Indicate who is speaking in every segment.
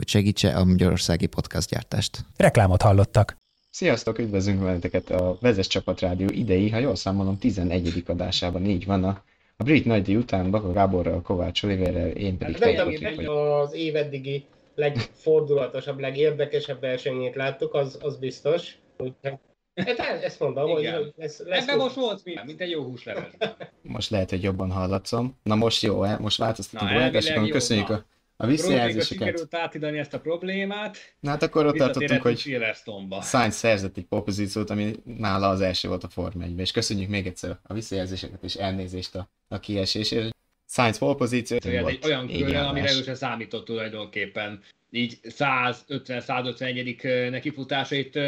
Speaker 1: hogy segítse a magyarországi gyártást.
Speaker 2: Reklámot hallottak.
Speaker 3: Sziasztok, üdvözlünk veleteket a Vezes Csapat Rádió idei, ha jól számolom, 11. adásában így van a, a brit nagydíj után Baka Gáborral, Kovács Oliverrel, én pedig
Speaker 4: hát nem tudom, hogy az év eddigi legfordulatosabb, legérdekesebb versenyét láttuk, az, az biztos. Úgyhogy Hát ezt mondom, Igen. hogy ez
Speaker 5: lesz. Ebben most volt mi, mint egy jó húsleves.
Speaker 3: Most lehet, hogy jobban hallatszom. Na most jó, most változtatunk a köszönjük a a visszajelzéseket.
Speaker 5: sikerült átidani ezt a problémát.
Speaker 3: Na hát akkor ott tartottunk, hogy Sainz szerzett egy popozíciót, ami nála az első volt a Form 1 és köszönjük még egyszer a visszajelzéseket és elnézést a, a kiesésért. Sainz polpozíció.
Speaker 5: Egy olyan körrel, amire ő sem számított tulajdonképpen. Így 150-151. nekifutásait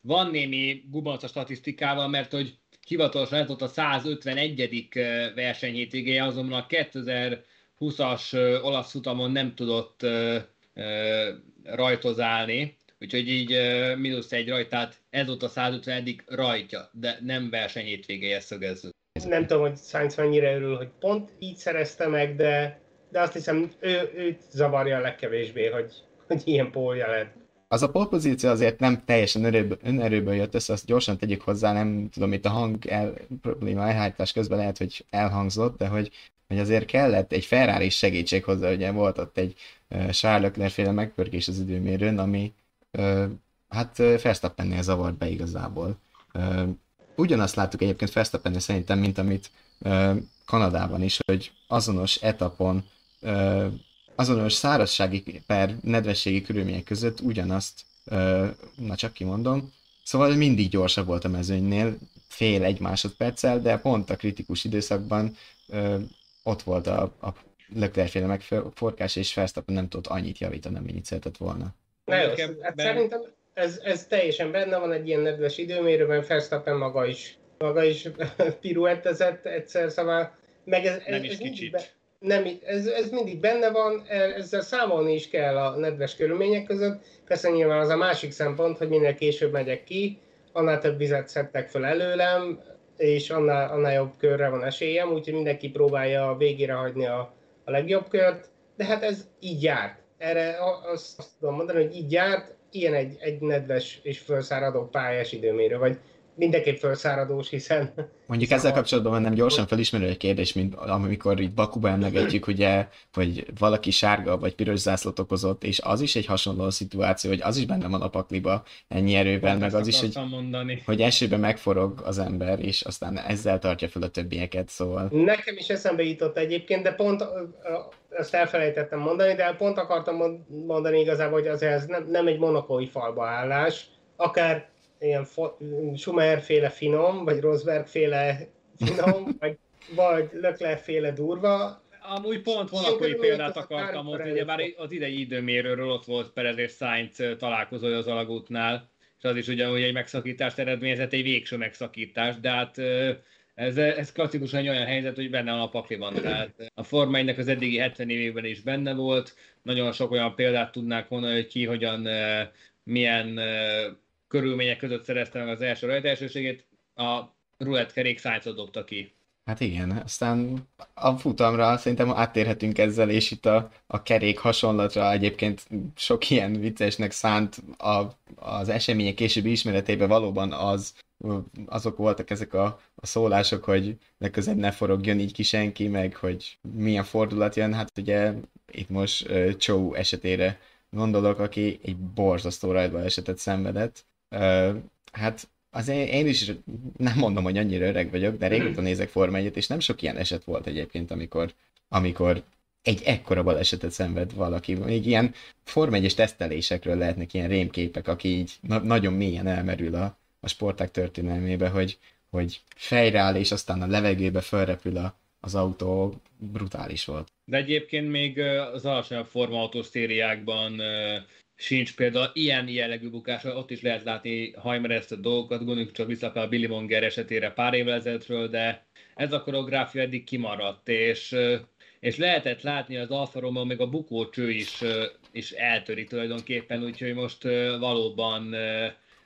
Speaker 5: van némi gubanc a statisztikával, mert hogy hivatalosan ez volt a 151. versenyhétvégéje, azonban a 2000 20-as olasz futamon nem tudott rajtozálni, úgyhogy így mínusz egy rajt, tehát ez volt a 150. rajtja, de nem verseny hétvégéje szögezzük.
Speaker 4: Nem tudom, hogy Sainz mennyire örül, hogy pont így szerezte meg, de, de azt hiszem ő, őt zavarja a legkevésbé, hogy, hogy ilyen pólja lett.
Speaker 3: Az a polpozíció azért nem teljesen önerőből, önerőből jött össze, azt gyorsan tegyük hozzá, nem tudom, itt a hang el, probléma elhárítás közben lehet, hogy elhangzott, de hogy hogy azért kellett egy Ferrari segítség hozzá, ugye volt ott egy Charles Leclerc féle megpörgés az időmérőn, ami hát Verstappennél zavart be igazából. Ugyanazt láttuk egyébként Verstappennél szerintem, mint amit Kanadában is, hogy azonos etapon, azonos szárazsági per nedvességi körülmények között ugyanazt, na csak kimondom, Szóval mindig gyorsabb volt a mezőnynél, fél egy másodperccel, de pont a kritikus időszakban ott volt a, a Leclerc-féle megforkás, és Verstappen nem tudott annyit javítani, amennyit szeretett volna.
Speaker 4: Na jó, hát szerintem ez, ez teljesen benne van egy ilyen nedves időmérőben, Verstappen maga is, maga is piruettezett egyszer, szóval meg ez,
Speaker 5: nem is ez kicsit. Be,
Speaker 4: nem, ez, ez mindig benne van, e, ezzel számolni is kell a nedves körülmények között. Persze nyilván az a másik szempont, hogy minél később megyek ki, annál több vizet szedtek fel előlem, és annál, annál jobb körre van esélyem, úgyhogy mindenki próbálja a végére hagyni a, a legjobb kört, de hát ez így járt. Erre azt, azt tudom mondani, hogy így járt, ilyen egy, egy nedves és felszáradó pályás időmérő, vagy mindenképp felszáradós, hiszen...
Speaker 3: Mondjuk szóval... ezzel kapcsolatban nem gyorsan felismerő egy kérdés, mint amikor itt Bakuba emlegetjük, ugye, hogy valaki sárga vagy piros zászlót okozott, és az is egy hasonló szituáció, hogy az is benne van a pakliba ennyi erővel, meg az is, hogy, mondani. hogy esőben megforog az ember, és aztán ezzel tartja fel a többieket, szóval...
Speaker 4: Nekem is eszembe jutott egyébként, de pont ezt elfelejtettem mondani, de pont akartam mondani igazából, hogy az ez nem, nem egy monokói falba állás, akár ilyen Schumer-féle finom, vagy Rosberg-féle finom, vagy, vagy Leclerc-féle durva.
Speaker 5: Amúgy pont vonakói példát akartam mondani, ugye már az idei időmérőről ott volt Perez és Sainz találkozója az alagútnál, és az is ugyanúgy egy megszakítást eredményezett, egy végső megszakítás, de hát ez, ez klasszikusan egy olyan helyzet, hogy benne van a pakliban. Tehát a Forma az eddigi 70 évében is benne volt. Nagyon sok olyan példát tudnák mondani, hogy ki hogyan, milyen körülmények között szerezte meg az első rajtelsőségét, a rulett kerék Sainzot dobta ki.
Speaker 3: Hát igen, aztán a futamra szerintem áttérhetünk ezzel, és itt a, a kerék hasonlatra egyébként sok ilyen viccesnek szánt a, az események későbbi ismeretében valóban az, azok voltak ezek a, a szólások, hogy legközelebb ne forogjon így ki senki, meg hogy milyen fordulat jön. Hát ugye itt most uh, Chou esetére gondolok, aki egy borzasztó rajtba esetet szenvedett, hát azért én is nem mondom, hogy annyira öreg vagyok, de régóta nézek Forma 1 és nem sok ilyen eset volt egyébként, amikor, amikor egy ekkora balesetet szenved valaki. Még ilyen Forma 1 tesztelésekről lehetnek ilyen rémképek, aki így na- nagyon mélyen elmerül a, a sporták történelmébe, hogy, hogy fejreáll, és aztán a levegőbe felrepül a, az autó, brutális volt.
Speaker 5: De egyébként még az alacsonyabb forma autósztériákban sincs például ilyen jellegű bukásra, ott is lehet látni hajmeresztett dolgokat, gondoljuk csak vissza a Billy Monger esetére pár évvel ezelőttről, de ez a koreográfia eddig kimaradt, és, és lehetett látni az Alfa Romeo, még a bukócső is, is eltöri tulajdonképpen, úgyhogy most valóban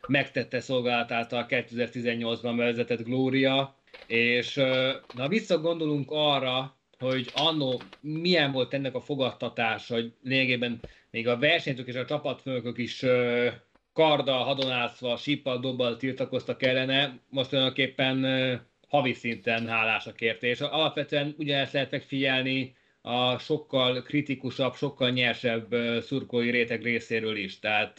Speaker 5: megtette szolgálatát a 2018-ban vezetett Gloria, és na visszagondolunk arra, hogy annó milyen volt ennek a fogadtatás, hogy lényegében még a versenyzők és a csapatfőnökök is karda, hadonászva, síppal, dobbal tiltakoztak ellene, most tulajdonképpen havi szinten hálásak érte, és alapvetően ugyanezt lehet megfigyelni a sokkal kritikusabb, sokkal nyersebb szurkolói réteg részéről is. Tehát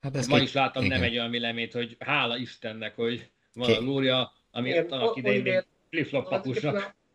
Speaker 5: hát ez ma két... is láttam igen. nem egy olyan véleményt, hogy hála Istennek, hogy van a lúrja, amit annak idején még flip-flop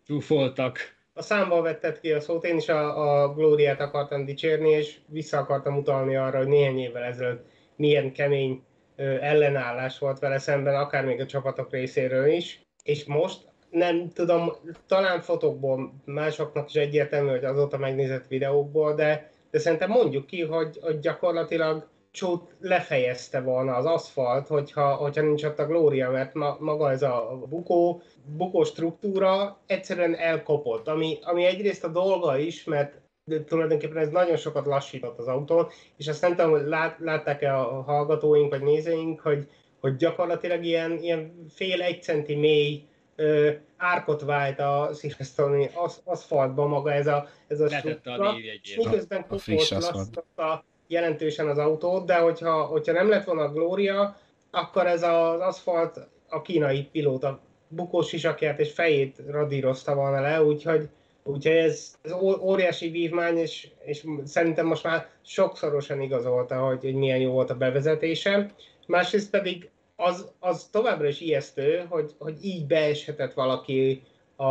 Speaker 5: csúfoltak
Speaker 4: a számból vetted ki a szót, én is a, a Glóriát akartam dicsérni, és vissza akartam utalni arra, hogy néhány évvel ezelőtt milyen kemény ö, ellenállás volt vele szemben, akár még a csapatok részéről is. És most nem tudom, talán fotokból másoknak is egyértelmű, hogy azóta megnézett videókból, de, de szerintem mondjuk ki, hogy, hogy gyakorlatilag csót lefejezte volna az aszfalt, hogyha, hogyha nincs ott a glória, mert ma, maga ez a bukó, bukó struktúra egyszerűen elkopott, ami, ami egyrészt a dolga is, mert de tulajdonképpen ez nagyon sokat lassított az autón, és azt nem tudom, hogy lát, látták-e a hallgatóink vagy nézőink, hogy, hogy gyakorlatilag ilyen, ilyen fél egy centi mély ö, árkot vált a Silverstone az, aszfaltba maga ez a, ez a struktúra, miközben kopott, lassította jelentősen az autót, de hogyha, hogyha nem lett volna a Gloria, akkor ez az aszfalt a kínai pilóta bukós sisakját és fejét radírozta volna le, úgyhogy, úgyhogy ez, ez óriási vívmány, és, és szerintem most már sokszorosan igazolta, hogy, hogy milyen jó volt a bevezetése. Másrészt pedig az, az továbbra is ijesztő, hogy, hogy így beeshetett valaki a,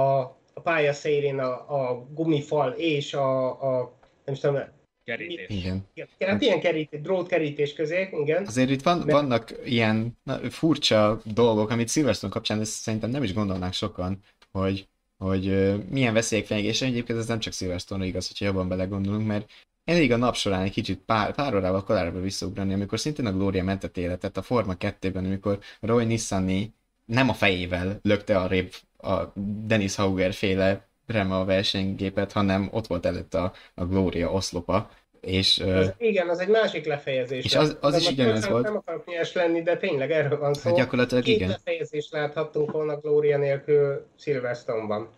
Speaker 4: a pálya szélén a, a gumifal és a, a nem tudom,
Speaker 5: Kerítés.
Speaker 3: Igen.
Speaker 4: Hát ilyen kerítés, drótkerítés közé, igen.
Speaker 3: Azért itt van, Mert... vannak ilyen na, furcsa dolgok, amit Silverstone kapcsán ezt szerintem nem is gondolnák sokan, hogy, hogy uh, milyen veszélyek fenyegetése. Egyébként ez nem csak Silverstone igaz, hogyha jobban belegondolunk, mert elég a nap során egy kicsit pár, pár órával korábban visszaugrani, amikor szintén a Gloria mentett életet a Forma 2-ben, amikor Roy Nissani nem a fejével lökte a rép a Dennis Hauger féle Rema a versenygépet, hanem ott volt előtt a, a Gloria oszlopa. És,
Speaker 4: az, uh, igen, az egy másik lefejezés.
Speaker 3: És az, az is ugyanez volt.
Speaker 4: Nem akarok nyers lenni, de tényleg erről van szó.
Speaker 3: Hát gyakorlatilag
Speaker 4: Két
Speaker 3: igen.
Speaker 4: lefejezést láthattunk volna Gloria nélkül Silverstone-ban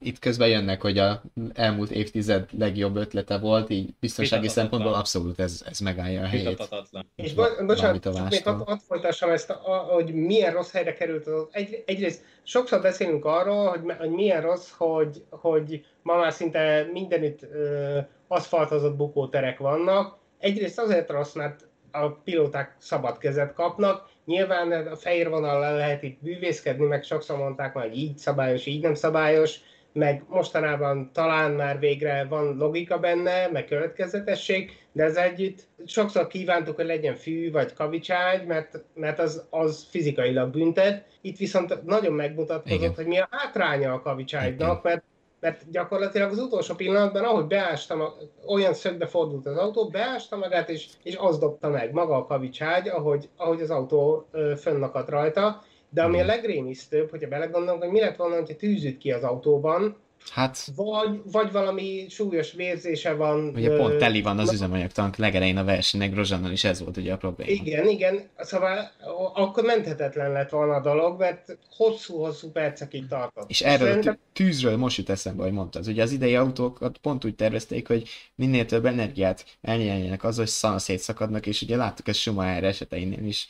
Speaker 3: itt közben jönnek, hogy a elmúlt évtized legjobb ötlete volt, így biztonsági szempontból abszolút ez, ez megállja a helyét.
Speaker 4: És bo- bocsánat, még hadd had folytassam ezt, a, hogy milyen rossz helyre került az. Egy, egyrészt sokszor beszélünk arról, hogy, hogy milyen rossz, hogy, hogy ma már szinte mindenütt ö, aszfaltozott bukóterek vannak. Egyrészt azért rossz, mert a pilóták szabad kezet kapnak, Nyilván a fehér vonal lehet itt bűvészkedni, meg sokszor mondták már, hogy így szabályos, így nem szabályos, meg mostanában talán már végre van logika benne, meg következetesség, de ez együtt sokszor kívántuk, hogy legyen fű vagy kavicságy, mert, mert az, az fizikailag büntet. Itt viszont nagyon megmutatkozott, Igen. hogy mi a hátránya a kavicságynak, mert mert gyakorlatilag az utolsó pillanatban, ahogy beástam, olyan szögbe fordult az autó, beásta magát, és, és az dobta meg, maga a kavicságy, ahogy, ahogy az autó fönnakadt rajta. De ami a mhm. legrémisztőbb, hogyha belegondolunk, hogy mi lett volna, hogyha tűzüt ki az autóban,
Speaker 3: Hát...
Speaker 4: Vagy, vagy valami súlyos vérzése van.
Speaker 3: Ugye pont teli van az üzemanyagtank legelején a versenynek, Rozsannal is ez volt ugye a probléma.
Speaker 4: Igen, igen, szóval akkor menthetetlen lett volna a dolog, mert hosszú-hosszú percekig tartott.
Speaker 3: És erről Szerintem... a tűzről most jut eszembe, hogy mondtad. Ugye az idei autókat pont úgy tervezték, hogy minél több energiát elnyeljenek az, hogy szana szétszakadnak, és ugye láttuk ezt Schumacher eseteinél is,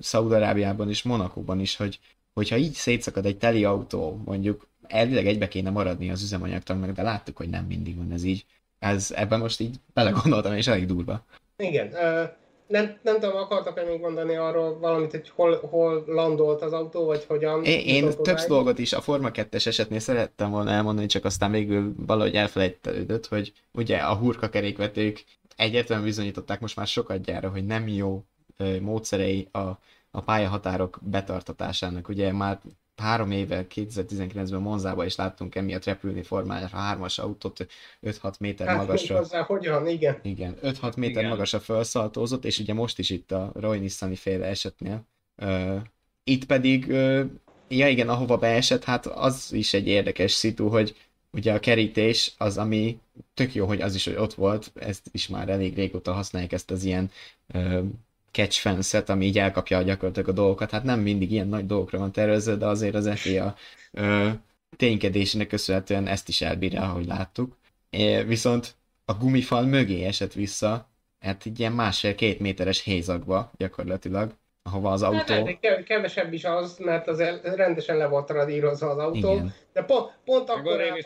Speaker 3: Szaudarábiában is, Monakóban is, hogy hogyha így szétszakad egy teli autó, mondjuk elvileg egybe kéne maradni az üzemanyagtanknak, de láttuk, hogy nem mindig van ez így. Ez, ebben most így belegondoltam, és elég durva.
Speaker 4: Igen. Uh, nem, nem tudom, akartak-e még mondani arról valamit, hogy hol, hol landolt az autó, vagy hogyan?
Speaker 3: Én, én több dolgot is a Forma 2-es esetnél szerettem volna elmondani, csak aztán végül valahogy elfelejtődött, hogy ugye a hurka kerékvetők egyértelműen bizonyították most már sokat gyára, hogy nem jó módszerei a, a pályahatárok betartatásának. Ugye már három éve, 2019-ben Monzába is láttunk emiatt repülni formájára hármas autót, 5-6 méter hát, magasra.
Speaker 4: Hozzá, hogyan, igen.
Speaker 3: Igen, 5-6 méter igen. magasra felszaltózott, és ugye most is itt a Roy Nissani féle esetnél. Uh, itt pedig, uh, ja igen, ahova beesett, hát az is egy érdekes szitu, hogy ugye a kerítés az, ami tök jó, hogy az is, hogy ott volt, ezt is már elég régóta használják ezt az ilyen uh, catch fence-et, ami így elkapja gyakorlatilag a dolgokat. Hát nem mindig ilyen nagy dolgokra van tervezve, de azért az FIA uh, ténykedésének köszönhetően ezt is elbírja, ahogy láttuk. É, viszont a gumifal mögé esett vissza, hát egy ilyen másfél-két méteres hézagba gyakorlatilag, ahova az autó...
Speaker 4: Hát, kevesebb is az, mert az rendesen le volt radírozva az autó, Igen. de pont, pont akkor, hogy,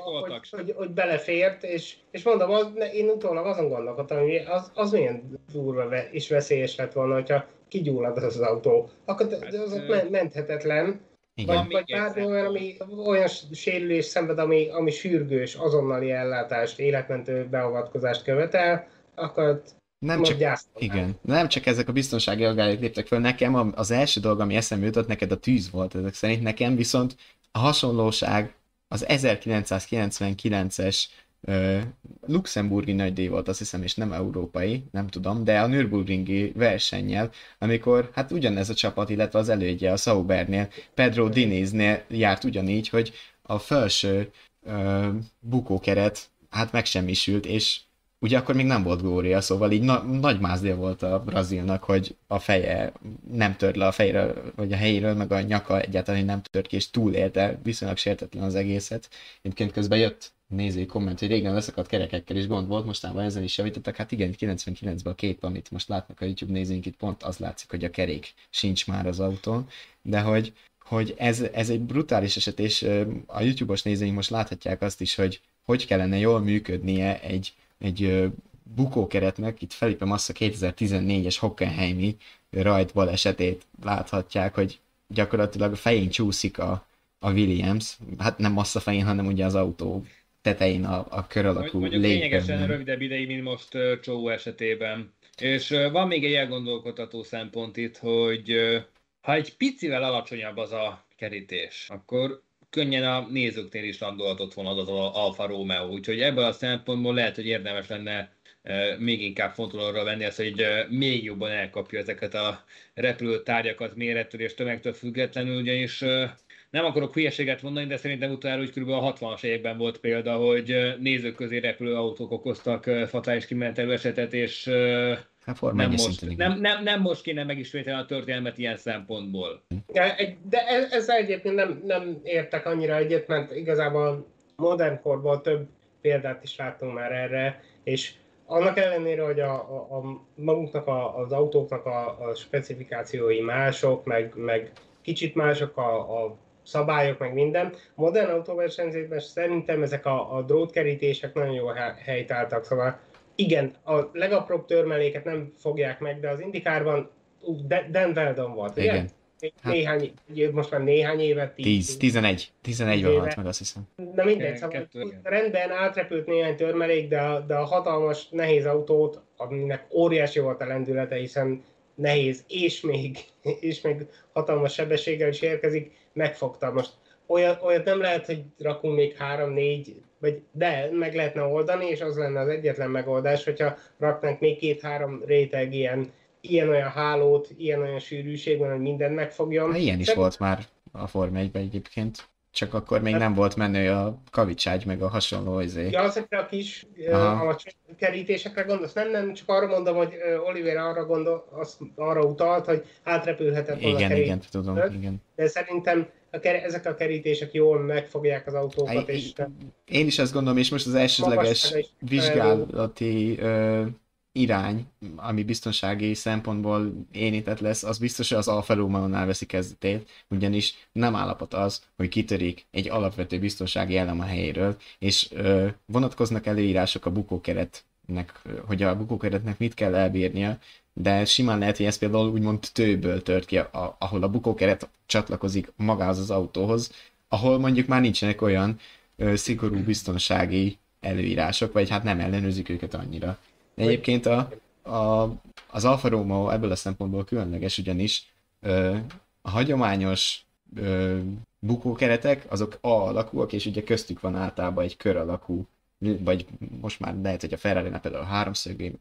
Speaker 4: hogy, hogy, belefért, és, és mondom, az, én utólag azon gondolkodtam, hogy az, az milyen durva és veszélyes lett volna, hogyha kigyullad az, az autó. Akkor hát, az ott menthetetlen. Igen. Vagy, vagy bármi olyan, ami, olyan sérülés szenved, ami, ami sürgős, azonnali ellátást, életmentő beavatkozást követel, akkor
Speaker 3: nem csak, igen, nem csak ezek a biztonsági aggályok léptek föl, nekem az első dolog, ami eszembe jutott, neked a tűz volt ezek szerint, nekem viszont a hasonlóság az 1999-es uh, luxemburgi nagydíj volt, azt hiszem, és nem európai, nem tudom, de a Nürburgringi versennyel, amikor hát ugyanez a csapat, illetve az elődje a Saubernél, Pedro Diniznél járt ugyanígy, hogy a felső uh, bukókeret hát megsemmisült, és ugye akkor még nem volt Glória, szóval így na- nagy mázlia volt a brazilnak, hogy a feje nem tört le a fejről, vagy a helyéről, meg a nyaka egyáltalán nem tört ki, és túlélte, viszonylag sértetlen az egészet. Egyébként közben jött nézői komment, hogy régen leszakadt kerekekkel is gond volt, mostában ezen is javítottak. Hát igen, 99-ben a kép, amit most látnak a YouTube nézőink, itt pont az látszik, hogy a kerék sincs már az autón, de hogy, hogy ez, ez egy brutális eset, és a YouTube-os nézőink most láthatják azt is, hogy hogy kellene jól működnie egy egy bukókeretnek, itt Felipe Massa 2014-es Hockenheimi rajt balesetét láthatják, hogy gyakorlatilag a fején csúszik a, a Williams, hát nem Massa fején, hanem ugye az autó tetején a, a kör alakú
Speaker 5: Mondjuk lényegesen rövidebb ideig, mint most uh, Csó esetében. És uh, van még egy elgondolkodható szempont itt, hogy uh, ha egy picivel alacsonyabb az a kerítés, akkor könnyen a nézőknél is landolhatott volna az az Alfa Romeo, úgyhogy ebből a szempontból lehet, hogy érdemes lenne e, még inkább fontolóra venni ezt, hogy e, még jobban elkapja ezeket a repülőtárgyakat mérettől és tömegtől függetlenül, ugyanis e, nem akarok hülyeséget mondani, de szerintem utána úgy kb. a 60-as években volt példa, hogy nézők közé repülő autók okoztak fatális kimenetelő esetet, és Hát nem, most, nem, nem, nem most kéne megismételni a történelmet ilyen szempontból.
Speaker 4: De, de ezzel egyébként nem, nem értek annyira egyet, mert igazából modern korból több példát is láttunk már erre, és annak ellenére, hogy a, a, a magunknak a, az autóknak a, a specifikációi mások, meg, meg kicsit mások a, a szabályok, meg minden. Modern autóversenyzésben szerintem ezek a, a drótkerítések nagyon jól helytáltak, szóval igen, a legapróbb törmeléket nem fogják meg, de az indikárban uh, Dan Weldon volt, ugye? Igen. Hát, néhány, most már néhány évet.
Speaker 3: 10, 11, 11 van halt meg, azt hiszem.
Speaker 4: Na mindegy, szóval kettő, rendben átrepült néhány törmelék, de a, de a hatalmas, nehéz autót, aminek óriási volt a lendülete, hiszen nehéz, és még, és még hatalmas sebességgel is érkezik, megfogta. Most olyat, olyat nem lehet, hogy rakunk még három-négy vagy de meg lehetne oldani, és az lenne az egyetlen megoldás, hogyha raknánk még két-három réteg ilyen ilyen-olyan hálót, ilyen-olyan sűrűségben, hogy minden megfogjon.
Speaker 3: Na, ilyen is De... volt már a Form 1 egyébként. Csak akkor még nem volt menő a kavicságy, meg a hasonló izé.
Speaker 4: Ja, azokra a kis alacsony kerítésekre gondolsz? Nem, nem, csak arra mondom, hogy Oliver arra, gondol, azt, arra utalt, hogy átrepülhetett
Speaker 3: volna Igen, igen, tudom, igen.
Speaker 4: De szerintem a ker- ezek a kerítések jól megfogják az autókat. I, és
Speaker 3: én is azt gondolom, és most az elsődleges vizsgálati ö, irány, ami biztonsági szempontból énített lesz, az biztos, hogy az Alfa Romeo-nál veszi kezdetét, ugyanis nem állapot az, hogy kitörik egy alapvető biztonsági elem a helyéről, és ö, vonatkoznak előírások a bukókeretnek, hogy a bukókeretnek mit kell elbírnia, de simán lehet, hogy ez például úgymond tőből tört ki, a, ahol a bukókeret csatlakozik magához az autóhoz, ahol mondjuk már nincsenek olyan ö, szigorú biztonsági előírások, vagy hát nem ellenőrzik őket annyira. Egyébként a, a, az Alfa Romeo ebből a szempontból különleges, ugyanis ö, a hagyományos ö, bukókeretek, azok A alakúak, és ugye köztük van általában egy kör alakú, vagy most már lehet, hogy a ferrari például a háromszög,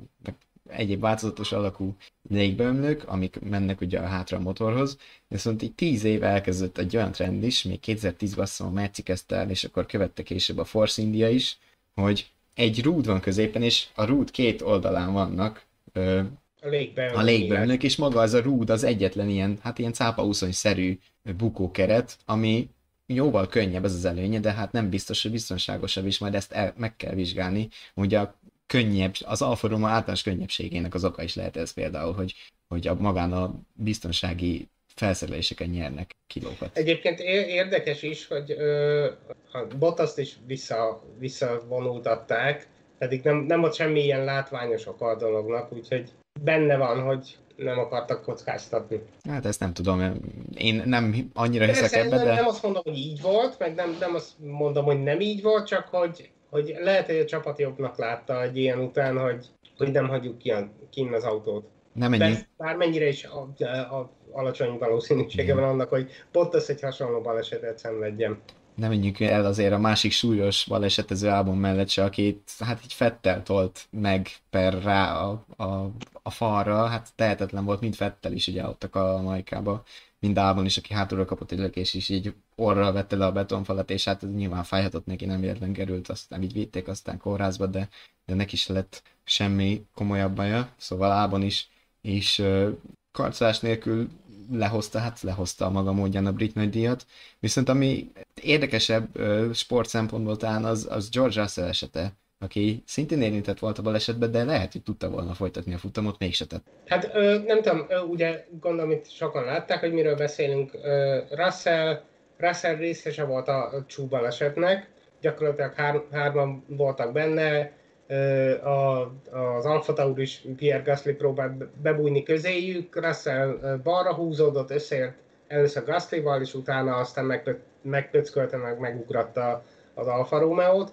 Speaker 3: egyéb változatos alakú légbeömlők, amik mennek ugye a hátra a motorhoz, viszont így 10 év elkezdett egy olyan trend is, még 2010-ben azt a Merci kezdte el, és akkor követte később a Force India is, hogy egy rúd van középen, és a rúd két oldalán vannak ö,
Speaker 4: a légbeömlők.
Speaker 3: A légbeömlők, és maga az a rúd az egyetlen ilyen, hát ilyen cápaúszony-szerű bukókeret, ami jóval könnyebb ez az előnye, de hát nem biztos, hogy biztonságosabb is, majd ezt el, meg kell vizsgálni. Ugye a könnyebb, az Alfa Romeo általános könnyebbségének az oka is lehet ez például, hogy, hogy a magán a biztonsági felszereléseken nyernek kilókat.
Speaker 4: Egyébként érdekes is, hogy ö, a Bottaszt is vissza, visszavonultatták, pedig nem, nem volt semmi ilyen látványos a dolognak, úgyhogy benne van, hogy nem akartak kockáztatni.
Speaker 3: Hát ezt nem tudom, én nem annyira hiszek ebbe,
Speaker 4: de... Nem azt mondom, hogy így volt, meg nem, nem azt mondom, hogy nem így volt, csak hogy, hogy lehet, hogy a csapat jobbnak látta egy ilyen után, hogy, hogy nem hagyjuk ki a, kinn az autót.
Speaker 3: Nem ennyi.
Speaker 4: Bármennyire is a, a, alacsony valószínűsége van annak, hogy Bottas egy hasonló balesetet szenvedjen
Speaker 3: nem menjünk el azért a másik súlyos balesetező álbum mellett se, akit hát így Fettel tolt meg per rá a, a, a falra, hát tehetetlen volt, mind Fettel is ugye ott a Majkába, mind Álban is, aki hátulra kapott egy lökés, és így orra vette le a betonfalat, és hát ez nyilván fájhatott neki, nem véletlen került, aztán így vitték aztán kórházba, de, de neki is lett semmi komolyabb baja, szóval Álban is, és karcolás nélkül lehozta, hát lehozta a maga módján a brit díjat. Viszont ami érdekesebb sport szempontból talán az, az George Russell esete, aki szintén érintett volt a balesetben, de lehet, hogy tudta volna folytatni a futamot, mégse tett.
Speaker 4: Hát ö, nem tudom, ö, ugye gondolom itt sokan látták, hogy miről beszélünk. Ö, Russell, Russell részese volt a, csú balesetnek, gyakorlatilag hár, hárman voltak benne, a, az Alfa Tauri Pierre Gasly próbált bebújni közéjük, Russell balra húzódott, összeért először Gaslyval, és utána aztán megpöckölte, meg megugratta az Alfa Romeo-t.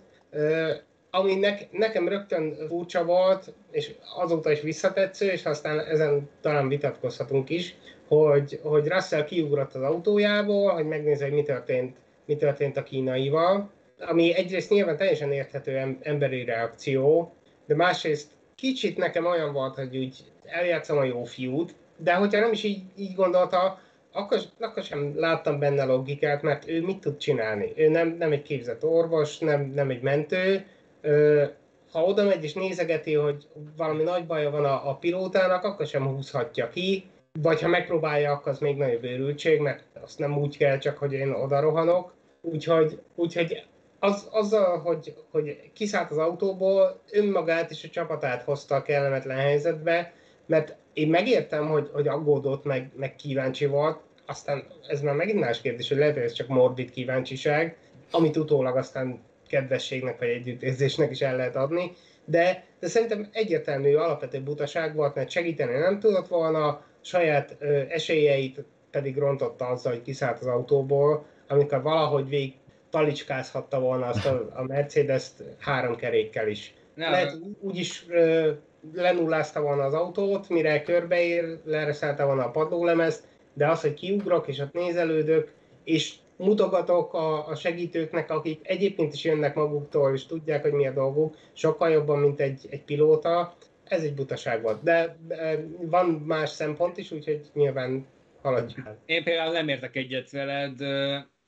Speaker 4: Ami ne, nekem rögtön furcsa volt, és azóta is visszatetsző, és aztán ezen talán vitatkozhatunk is, hogy, hogy Russell kiugrott az autójából, hogy megnézze, hogy mi történt, mi történt a kínaival, ami egyrészt nyilván teljesen érthető emberi reakció, de másrészt kicsit nekem olyan volt, hogy úgy eljátszom a jó fiút, de hogyha nem is így, így gondolta, akkor, akkor sem láttam benne logikát, mert ő mit tud csinálni? Ő nem, nem egy képzett orvos, nem, nem egy mentő. Ö, ha oda megy és nézegeti, hogy valami nagy baja van a, a pilótának, akkor sem húzhatja ki, vagy ha megpróbálja, akkor az még nagyobb őrültség, mert azt nem úgy kell, csak hogy én oda rohanok. Úgyhogy, úgyhogy az, azzal, hogy, hogy kiszállt az autóból, önmagát és a csapatát hozta a kellemetlen helyzetbe, mert én megértem, hogy, hogy aggódott, meg, meg kíváncsi volt, aztán ez már megint más kérdés, hogy lehet, hogy ez csak morbid kíváncsiság, amit utólag aztán kedvességnek vagy együttérzésnek is el lehet adni, de, de szerintem egyértelmű alapvető butaság volt, mert segíteni nem tudott volna, saját ö, esélyeit pedig rontotta azzal, hogy kiszállt az autóból, amikor valahogy vég, talicskázhatta volna azt a, a Mercedes-t három kerékkel is. Nem. Lehet úgy is ö, lenullázta volna az autót, mire körbeér, lereszelte volna a padlólemezt, de az, hogy kiugrok és ott nézelődök, és mutogatok a, a segítőknek, akik egyébként is jönnek maguktól, és tudják, hogy mi a dolguk, sokkal jobban, mint egy, egy pilóta, ez egy butaság volt. De van más szempont is, úgyhogy nyilván haladjunk.
Speaker 5: Én például nem értek egyet veled,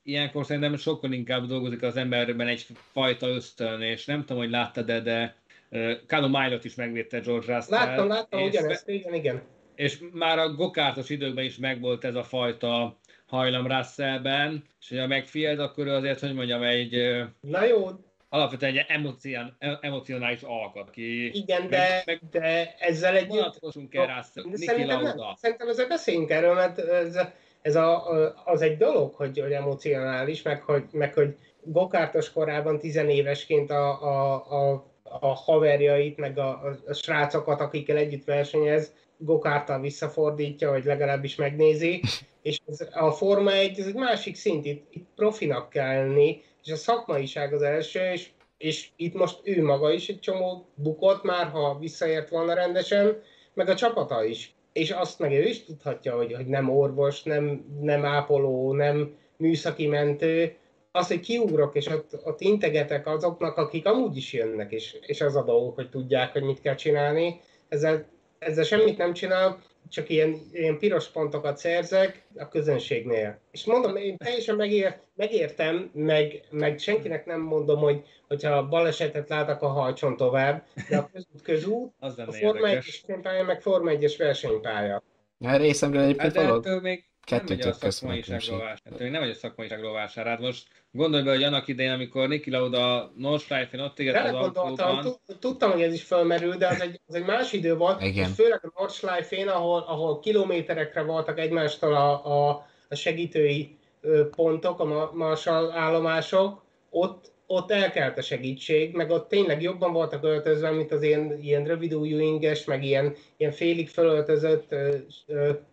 Speaker 5: ilyenkor szerintem sokkal inkább dolgozik az emberben egy fajta ösztön, és nem tudom, hogy láttad-e, de Kano Milot is megvédte George Russell.
Speaker 4: Láttam, láttam, ugyanezt, igen, igen.
Speaker 5: És már a gokártos időkben is megvolt ez a fajta hajlam Russellben, és ha megfield, akkor azért, hogy mondjam, egy...
Speaker 4: Na jó,
Speaker 5: alapvetően egy emocion, emocionális alkat, aki...
Speaker 4: Igen, de, meg, de ezzel egy...
Speaker 5: Vonatkozunk el rá,
Speaker 4: szerintem, nem, szerintem ezzel beszéljünk erről, mert ez, ez a, az egy dolog, hogy, hogy emocionális, meg hogy, meg hogy gokártos korában, tizenévesként a, a, a, a haverjait, meg a, a srácokat, akikkel együtt versenyez, gokártal visszafordítja, vagy legalábbis megnézi, és ez, a Forma 1 ez egy másik szint, itt, itt profinak kell lenni, és a szakmaiság az első, és, és itt most ő maga is egy csomó bukott már, ha visszaért volna rendesen, meg a csapata is. És azt meg ő is tudhatja, hogy, hogy nem orvos, nem, nem ápoló, nem, műszaki mentő, az, hogy kiugrok, és ott, ott integetek azoknak, akik amúgy is jönnek, és, és az a dolgok, hogy tudják, hogy mit kell csinálni, ezzel, ezzel semmit nem csinál, csak ilyen, ilyen piros pontokat szerzek a közönségnél. És mondom, én teljesen megér, megértem, meg, meg senkinek nem mondom, hogy hogyha balesetet látok, a hajtson tovább, de a közút közút,
Speaker 5: az
Speaker 4: a Forma 1 versenypálya, meg Forma 1-es versenypálya.
Speaker 3: A részemről egyébként
Speaker 5: hát,
Speaker 3: való...
Speaker 5: még
Speaker 3: Kettő
Speaker 5: nem vagy a szakmaiságról vásárát. Nem vagy a szakmaiságról vásárát. Most gondolj be, hogy annak idején, amikor Niki Lauda Nordschleifen ott égett az autóban...
Speaker 4: Tudtam, hogy ez is fölmerül, de az egy, az egy más idő volt, Igen. és főleg a Nordschleifen, ahol, ahol kilométerekre voltak egymástól a, a, a segítői pontok, a Marshall állomások, ott, ott elkelt a segítség, meg ott tényleg jobban voltak öltözve, mint az ilyen, ilyen rövidújú inges, meg ilyen, ilyen félig fölöltözött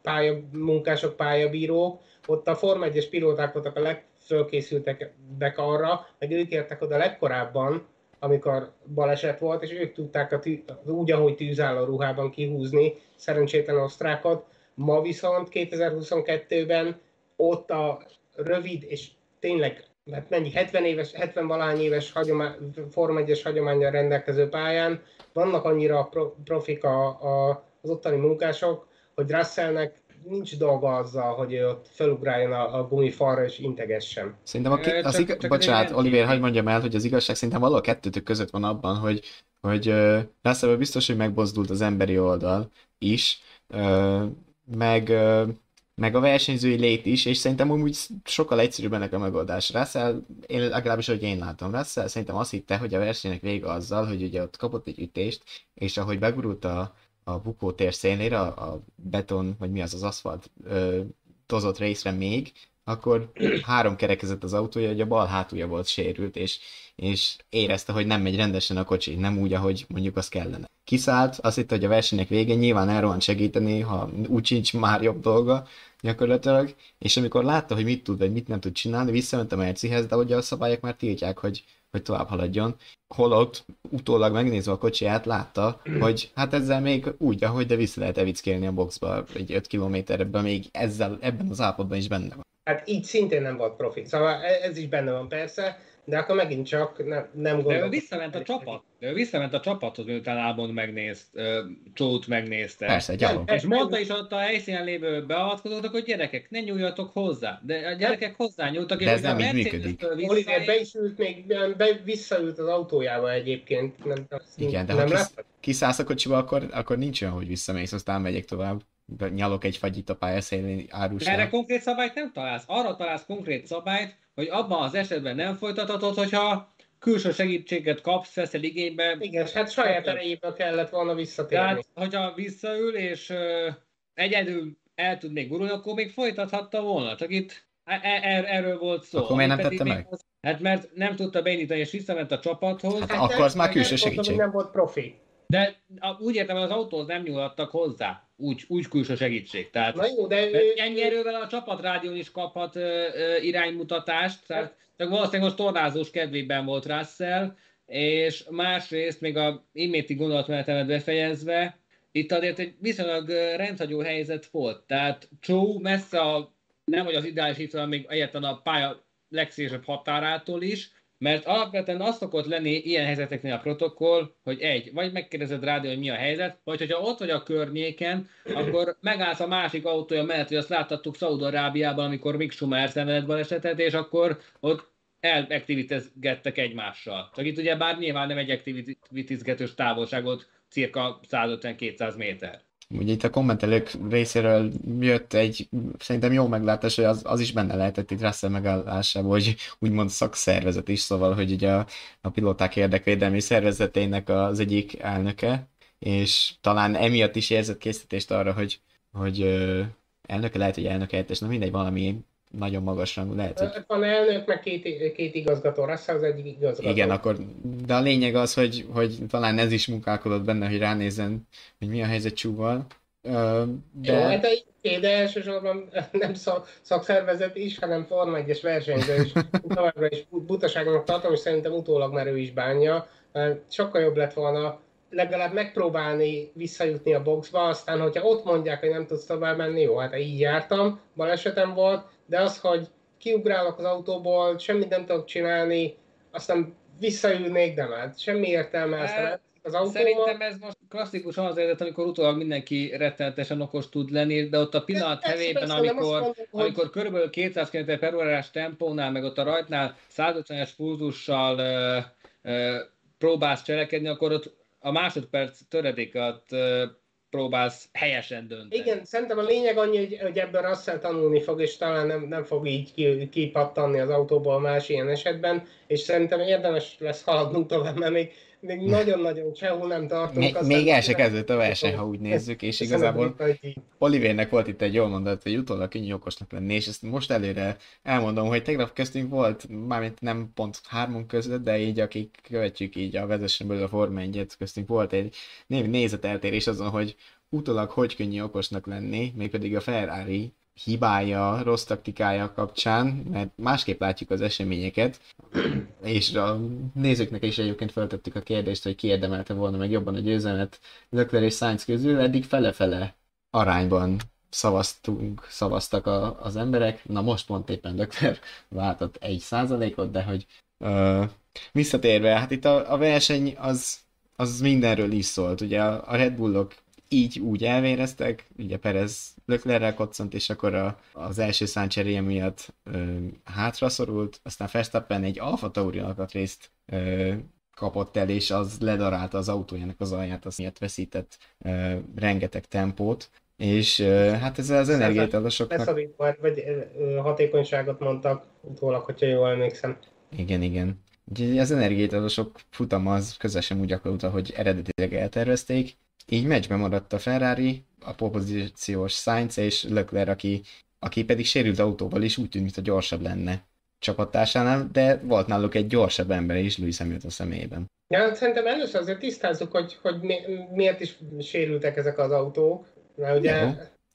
Speaker 4: pálya, munkások, pályabírók. Ott a Form 1-es pilóták voltak a legfölkészültek arra, meg ők értek oda legkorábban, amikor baleset volt, és ők tudták a tű, úgy, ahogy tűzálló ruhában kihúzni szerencsétlen osztrákot. Ma viszont 2022-ben ott a rövid és tényleg mert mennyi, 70 éves, 70 valány éves hagyomány, Form 1 hagyományjal rendelkező pályán vannak annyira pro, profik a, a, az ottani munkások, hogy Russellnek nincs dolga azzal, hogy ő ott felugráljon a, a gumifalra és integessen.
Speaker 3: Szerintem a, az csak, igaz, csak bocsánat, Oliver, hagyd mondjam el, hogy az igazság szerintem valahol kettőtök között van abban, hogy, hogy uh, Russell biztos, hogy megbozdult az emberi oldal is, uh, meg uh, meg a versenyzői lét is, és szerintem úgy sokkal egyszerűbb ennek a megoldás. Russell, én legalábbis, hogy én látom, Russell szerintem azt hitte, hogy a versenynek vége azzal, hogy ugye ott kapott egy ütést, és ahogy begurult a, a bukótér szélére, a, a beton, vagy mi az az aszfalt ö, tozott részre még, akkor három kerekezett az autója, hogy a bal hátulja volt sérült, és, és érezte, hogy nem megy rendesen a kocsi, nem úgy, ahogy mondjuk az kellene. Kiszállt, azt hitte, hogy a versenynek végén nyilván elrohan segíteni, ha úgy sincs már jobb dolga, gyakorlatilag, és amikor látta, hogy mit tud, vagy mit nem tud csinálni, visszament a Mercihez, de ugye a szabályok már tiltják, hogy, hogy tovább haladjon. Holott utólag megnézve a kocsiját látta, hogy hát ezzel még úgy, ahogy, de vissza lehet evickélni a boxba egy 5 kilométerben, még ezzel, ebben az állapotban is benne van.
Speaker 4: Hát így szintén nem volt profit, szóval e- ez is benne van persze, de akkor megint csak nem, nem gondolom.
Speaker 5: De ő visszament a csapat. De ő visszament a csapathoz, miután Albon megnézt, Csót megnézte.
Speaker 3: Persze, gyalog.
Speaker 5: És mondta is ott a helyszínen lévő beavatkozóknak, hogy gyerekek, ne nyúljatok hozzá. De a gyerekek hozzá nyúltak,
Speaker 3: és ez nem így működik.
Speaker 4: Oliver be is ült, még be, visszaült az autójába egyébként. Nem,
Speaker 3: Igen, de nem ha kis, kiszállsz a kocsiba, akkor, akkor nincs olyan, hogy visszamész, aztán megyek tovább nyalok egy fagyit a pályaszélén árusnál.
Speaker 5: Erre konkrét szabályt nem találsz. Arra találsz konkrét szabályt, hogy abban az esetben nem folytathatod, hogyha külső segítséget kapsz, veszel igénybe.
Speaker 4: Igen, hát saját erejéből kellett volna visszatérni. Tehát,
Speaker 5: hogyha visszaül, és uh, egyedül el tud még gurulni, akkor még folytathatta volna. Csak itt er, er, erről volt szó.
Speaker 3: Akkor miért nem tette meg?
Speaker 5: Az, hát mert nem tudta beindítani, és visszament a csapathoz.
Speaker 3: Hát, hát akkor az már külső segítség.
Speaker 4: Nem volt profi.
Speaker 5: De a, úgy értem, hogy az autóhoz nem nyúlhattak hozzá. Úgy, úgy külső segítség. Tehát
Speaker 4: Na jó, de
Speaker 5: ennyi erővel a csapatrádión is kaphat ö, ö, iránymutatást. Tehát csak valószínűleg most tornázós kedvében volt Russell, és másrészt még a iménti gondolatmenetemet befejezve, itt azért egy viszonylag rendhagyó helyzet volt. Tehát Chou messze a, nem hogy az ideális itt, hanem még egyáltalán a pálya legszélesebb határától is, mert alapvetően azt szokott lenni ilyen helyzeteknél a protokoll, hogy egy, vagy megkérdezed rádió, hogy mi a helyzet, vagy hogyha ott vagy a környéken, akkor megállsz a másik autója mellett, hogy azt láttattuk Szaudarábiában, amikor Mick Schumer szenvedett balesetet, és akkor ott elaktivitizgettek egymással. Csak itt ugye bár nyilván nem egy aktivitizgetős távolságot, cirka 150-200 méter.
Speaker 3: Ugye itt a kommentelők részéről jött egy szerintem jó meglátás, hogy az, az is benne lehetett itt Russell megállásában, hogy úgymond szakszervezet is, szóval, hogy ugye a, a pilóták érdekvédelmi szervezetének az egyik elnöke, és talán emiatt is érzett készítést arra, hogy, hogy elnöke lehet, hogy elnök helyettes, nem mindegy, valami nagyon magas rangú lehet. Hogy...
Speaker 4: Van elnök, meg két, két igazgató, Russell az egyik igazgató.
Speaker 3: Igen, akkor, de a lényeg az, hogy, hogy talán ez is munkálkodott benne, hogy ránézzen, hogy mi a helyzet csúval.
Speaker 4: De... Jó, hát a de elsősorban nem szakszervezet is, hanem Forma 1-es versenyző is. Továbbra is butaságnak tartom, és szerintem utólag már ő is bánja. Sokkal jobb lett volna legalább megpróbálni visszajutni a boxba, aztán hogyha ott mondják, hogy nem tudsz tovább menni, jó, hát így jártam, balesetem volt, de az, hogy kiugrálok az autóból, semmit nem tudok csinálni, aztán visszaülnék, de már semmi értelme, aztán
Speaker 5: Hát,
Speaker 4: az autóba.
Speaker 5: Szerintem ez most klasszikus az eredet, amikor utólag mindenki rettenetesen okos tud lenni, de ott a pillanat
Speaker 4: Persze,
Speaker 5: hevében,
Speaker 4: nem
Speaker 5: amikor,
Speaker 4: mondom,
Speaker 5: amikor körülbelül 200 km per órás tempónál, meg ott a rajtnál 150-es pulzussal ö, ö, próbálsz cselekedni, akkor ott a másodperc töredéket próbálsz helyesen dönteni.
Speaker 4: Igen, szerintem a lényeg annyi, hogy, hogy ebből Russell tanulni fog, és talán nem, nem fog így ki- kipattanni az autóból más ilyen esetben, és szerintem érdemes lesz haladnunk tovább, mert még, még nagyon-nagyon sehol nem tartunk.
Speaker 3: Még,
Speaker 4: aztán-
Speaker 3: még el se kezdődött a verseny, ha úgy nézzük, és
Speaker 4: Köszönöm,
Speaker 3: igazából Olivernek volt itt egy jó mondat, hogy utólag könnyű okosnak lenni, és ezt most előre elmondom, hogy tegnap köztünk volt, mármint nem pont hármunk között, de így akik követjük így a vezessen belül a Forma 1 köztünk volt egy név nézeteltérés azon, hogy utólag hogy könnyű okosnak lenni, mégpedig a Ferrari hibája, rossz taktikája kapcsán, mert másképp látjuk az eseményeket, és a nézőknek is egyébként feltettük a kérdést, hogy ki volna meg jobban a győzelmet Leclerc és Sainz közül, eddig fele-fele arányban szavaztunk, szavaztak a, az emberek. Na most pont éppen Leclerc váltott egy százalékot, de hogy ö, visszatérve, hát itt a, a verseny az, az mindenről is szólt. Ugye a Red Bullok így úgy elvéreztek, ugye Perez Leclerrel koccant, és akkor a, az első száncseréje miatt ö, hátra szorult, aztán Verstappen egy Alfa Tauri alkatrészt ö, kapott el, és az ledarálta az autójának az alját, az miatt veszített ö, rengeteg tempót, és ö, hát ez az energiaitalosoknak...
Speaker 4: Leszorítva, vagy ö, hatékonyságot mondtak utólag, hogyha jól emlékszem.
Speaker 3: Igen, igen. Úgyhogy az energiaitalosok futama az közel sem úgy alakult, ahogy eredetileg eltervezték. Így meccsbe maradt a Ferrari, a pozíciós Sainz és Leclerc, aki, aki pedig sérült autóval is úgy tűnt, mintha gyorsabb lenne csapattársánál, de volt náluk egy gyorsabb ember is Lewis Hamilton személyében.
Speaker 4: Ja, szerintem először azért tisztázzuk, hogy, hogy mi, miért is sérültek ezek az autók. Mert ugye,
Speaker 3: Jó.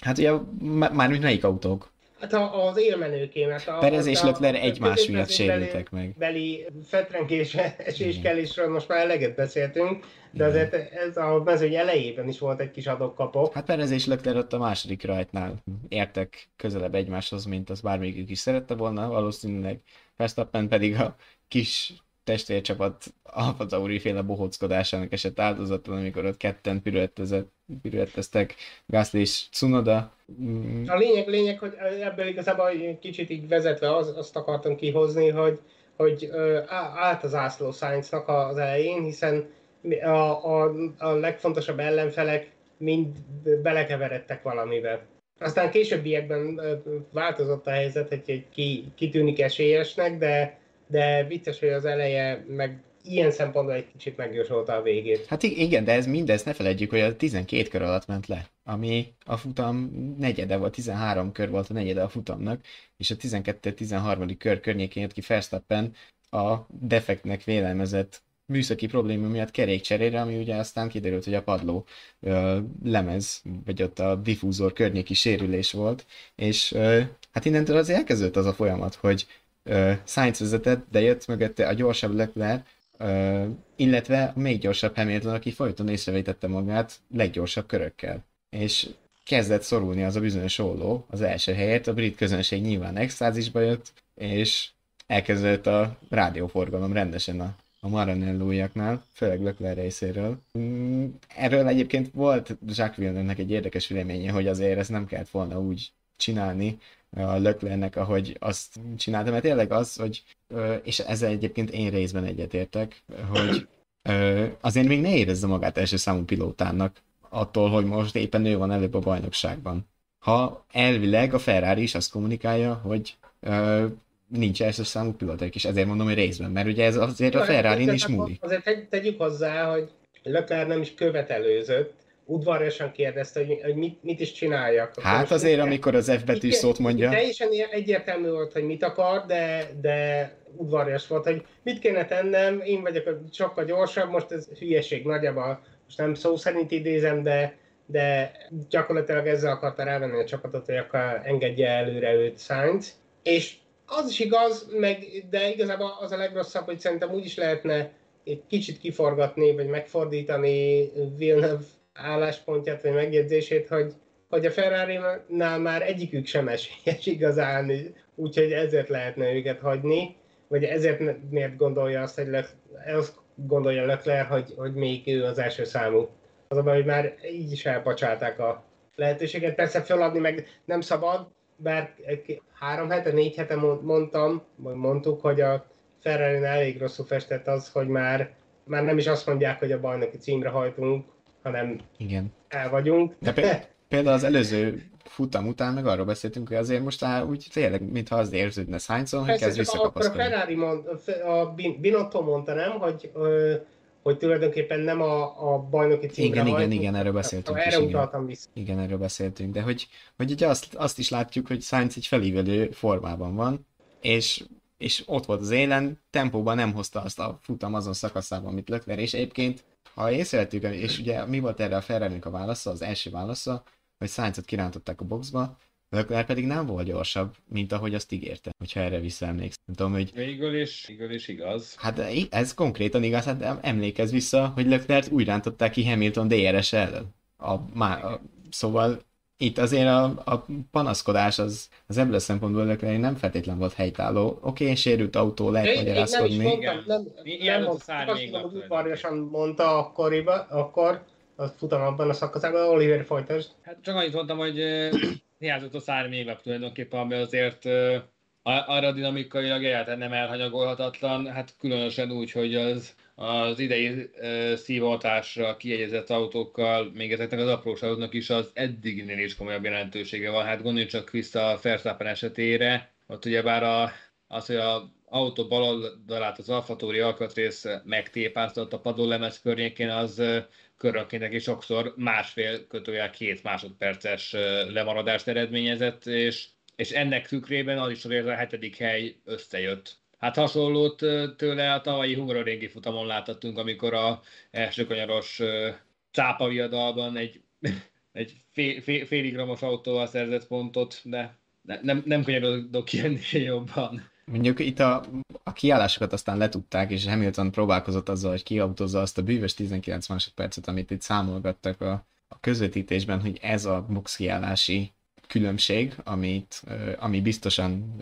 Speaker 3: Hát ugye má- mármint melyik autók?
Speaker 4: Hát az élmenőké, mert a,
Speaker 3: Perez és
Speaker 4: a
Speaker 3: egymás miatt sérültek meg.
Speaker 4: Beli fetrengés, eséskelésről most már eleget beszéltünk, de azért ez a mezőny elejében is volt egy kis adok-kapok.
Speaker 3: Hát Perez és Leclerc ott a második rajtnál értek közelebb egymáshoz, mint az bármelyikük is szerette volna, valószínűleg Verstappen pedig a kis testvércsapat Alfa Tauri féle bohóckodásának esett áldozatul, amikor ott ketten piruetteztek Gasly és Tsunoda. Mm,
Speaker 4: A lényeg, lényeg, hogy ebből igazából egy kicsit így vezetve az, azt akartam kihozni, hogy, hogy állt az ászló Sainznak az elején, hiszen a, a, a legfontosabb ellenfelek mind belekeveredtek valamibe. Aztán későbbiekben változott a helyzet, hogy egy ki, kitűnik esélyesnek, de, de vicces, hogy az eleje meg ilyen szempontból egy kicsit megjósolta a végét.
Speaker 3: Hát ig- igen, de ez mindez ne felejtjük, hogy a 12 kör alatt ment le, ami a futam negyede volt, 13 kör volt a negyede a futamnak, és a 12-13. kör környékén jött ki Verstappen a defektnek vélelmezett műszaki probléma miatt kerékcserére, ami ugye aztán kiderült, hogy a padló ö, lemez, vagy ott a diffúzor környéki sérülés volt, és ö, hát innentől az elkezdődött az a folyamat, hogy ö, Sainz vezetett, de jött mögötte a gyorsabb Leclerc, Ö, illetve a még gyorsabb Hamilton, aki folyton észrevétette magát leggyorsabb körökkel. És kezdett szorulni az a bizonyos olló az első helyet, a brit közönség nyilván extázisba jött, és elkezdődött a rádióforgalom rendesen a, a Maranellójaknál, főleg Leclerc részéről. Mm, Erről egyébként volt Jacques Villeneuve-nek egy érdekes véleménye, hogy azért ezt nem kellett volna úgy csinálni a Leclercnek, ahogy azt csinálta, mert tényleg az, hogy és ezzel egyébként én részben egyetértek, hogy azért még ne érezze magát első számú pilótának attól, hogy most éppen ő van előbb a bajnokságban. Ha elvileg a Ferrari is azt kommunikálja, hogy nincs első számú pilóták, és ezért mondom, hogy részben, mert ugye ez azért a
Speaker 4: Jó, hát
Speaker 3: Ferrari is múlik.
Speaker 4: Azért tegy, tegyük hozzá, hogy Leclerc nem is követelőzött, udvariasan kérdezte, hogy, hogy mit, mit is csináljak.
Speaker 3: Hát azért,
Speaker 4: mit-
Speaker 3: amikor az F betűs
Speaker 4: Itt-
Speaker 3: szót mondja,
Speaker 4: Teljesen egyértelmű volt, hogy mit akar, de, de udvarias volt, hogy mit kéne tennem, én vagyok a- sokkal gyorsabb, most ez hülyeség nagyjából, most nem szó szerint idézem, de, de gyakorlatilag ezzel akarta rávenni a csapatot, hogy akkor engedje előre őt Sainz. És az is igaz, meg, de igazából az a legrosszabb, hogy szerintem úgy is lehetne egy kicsit kiforgatni, vagy megfordítani Villeneuve álláspontját, vagy megjegyzését, hogy, hogy a Ferrari-nál már egyikük sem esélyes igazán, úgyhogy ezért lehetne őket hagyni, vagy ezért miért gondolja azt, hogy le, azt gondolja Leclerc, hogy, hogy még ő az első számú. Az a baj, hogy már így is elpacsálták a lehetőséget. Persze feladni meg nem szabad, bár három hete, négy hete mondtam, mondtuk, hogy a ferrari elég rosszul festett az, hogy már, már nem is azt mondják, hogy a bajnoki címre hajtunk, hanem
Speaker 3: Igen.
Speaker 4: el vagyunk.
Speaker 6: De például az előző futam után meg arról beszéltünk, hogy azért most áll úgy tényleg, mintha az érződne Sainzon, hogy kezd visszakapaszkodni.
Speaker 4: Akkor a Ferrari mond, a Binotto mondta, nem, hogy hogy tulajdonképpen nem a, a bajnoki címre
Speaker 3: Igen, igen, igen, erről beszéltünk
Speaker 4: Erre is, utaltam vissza.
Speaker 3: Igen, erről beszéltünk, de hogy, hogy ugye azt, azt is látjuk, hogy Sainz egy felívelő formában van, és, és ott volt az élen, tempóban nem hozta azt a futam azon szakaszában, amit Lökler, és egyébként, ha észrevettük, és ugye mi volt erre a ferrari a válasza, az első válasza, hogy Sainzot kirántották a boxba, Leclerc pedig nem volt gyorsabb, mint ahogy azt ígérte, hogyha erre visszaemlékszem. Nem tudom, hogy...
Speaker 5: Végül is, végül is igaz.
Speaker 3: Hát ez konkrétan igaz, hát emlékez vissza, hogy Leclerc úgy rántották ki Hamilton DRS ellen. A, má, a, szóval itt azért a, a panaszkodás az, az ebből a szempontból nem feltétlen volt helytálló. Oké, okay, sérült autó, lehet magyarázkodni.
Speaker 4: Nem is mondtam, nem, nem, nem azt mondta akkoriba, akkor, a futam abban a szakaszában, Oliver Folytasd.
Speaker 5: Hát csak annyit mondtam, hogy hiányzott a szárménylap tulajdonképpen, ami azért arra dinamikailag egyáltalán nem elhanyagolhatatlan, hát különösen úgy, hogy az, az idei uh, szívhatásra kiegyezett autókkal, még ezeknek az apróságoknak is az eddiginél is komolyabb jelentősége van. Hát gondoljunk csak vissza a Verstappen esetére, ott ugyebár a, az, hogy a autó bal oldalát az alfatóri alkatrész megtépáztott a padlólemez környékén, az körönként is sokszor másfél kötőjel két másodperces lemaradást eredményezett, és, és ennek tükrében az is a hetedik hely összejött. Hát hasonlót tőle a tavalyi Hungaroringi futamon láthattunk, amikor a első kanyaros cápaviadalban egy, egy fél, fél, félig gramos autóval szerzett pontot, de ne, nem, nem kanyarodok ki jobban.
Speaker 3: Mondjuk itt a, a kiállásokat aztán letudták, és Hamilton próbálkozott azzal, hogy kiautózza azt a bűvös 19 másodpercet, amit itt számolgattak a, a közvetítésben, hogy ez a box kiállási különbség, amit, ami biztosan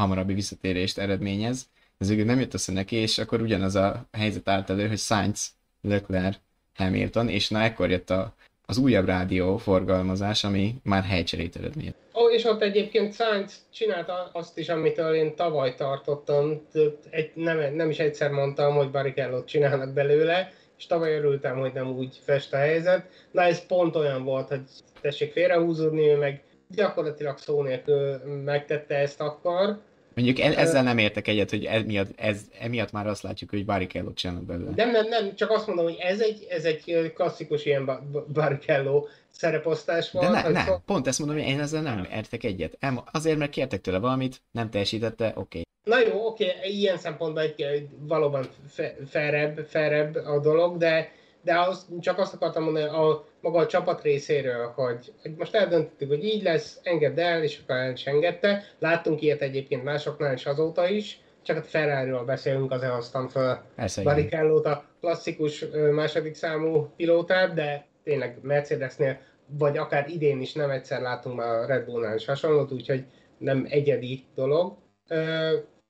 Speaker 3: hamarabbi visszatérést eredményez. Ez végül nem jött össze neki, és akkor ugyanaz a helyzet állt elő, hogy Sainz, Leclerc, Hamilton, és na ekkor jött a, az újabb rádió forgalmazás, ami már helycserét eredmény.
Speaker 4: Ó, és ott egyébként Sainz csinálta azt is, amitől én tavaly tartottam, egy, nem, nem is egyszer mondtam, hogy Barrichello csinálnak belőle, és tavaly örültem, hogy nem úgy fest a helyzet. Na ez pont olyan volt, hogy tessék félrehúzódni, ő meg gyakorlatilag szó nélkül megtette ezt akkor,
Speaker 3: Mondjuk e- ezzel nem értek egyet, hogy emiatt, ez, emiatt már azt látjuk, hogy Barrichello csinálnak belőle.
Speaker 4: Nem, nem, nem, csak azt mondom, hogy ez egy, ez egy klasszikus ilyen Barrichello szereposztás volt.
Speaker 3: De ne, ne, szó... pont ezt mondom, hogy én ezzel nem értek egyet. Azért, mert kértek tőle valamit, nem teljesítette, oké. Okay.
Speaker 4: Na jó, oké, okay, ilyen szempontból egy, valóban felebb, felebb a dolog, de de az, csak azt akartam mondani a maga a csapat részéről, hogy, hogy most eldöntöttük, hogy így lesz, engedd el, és akkor el is engedte. Láttunk ilyet egyébként másoknál is azóta is, csak a ferrari beszélünk, azért hoztam fel barrichello a klasszikus második számú pilótát, de tényleg Mercedesnél, vagy akár idén is nem egyszer látunk már a Red Bullnál is hasonlót, úgyhogy nem egyedi dolog.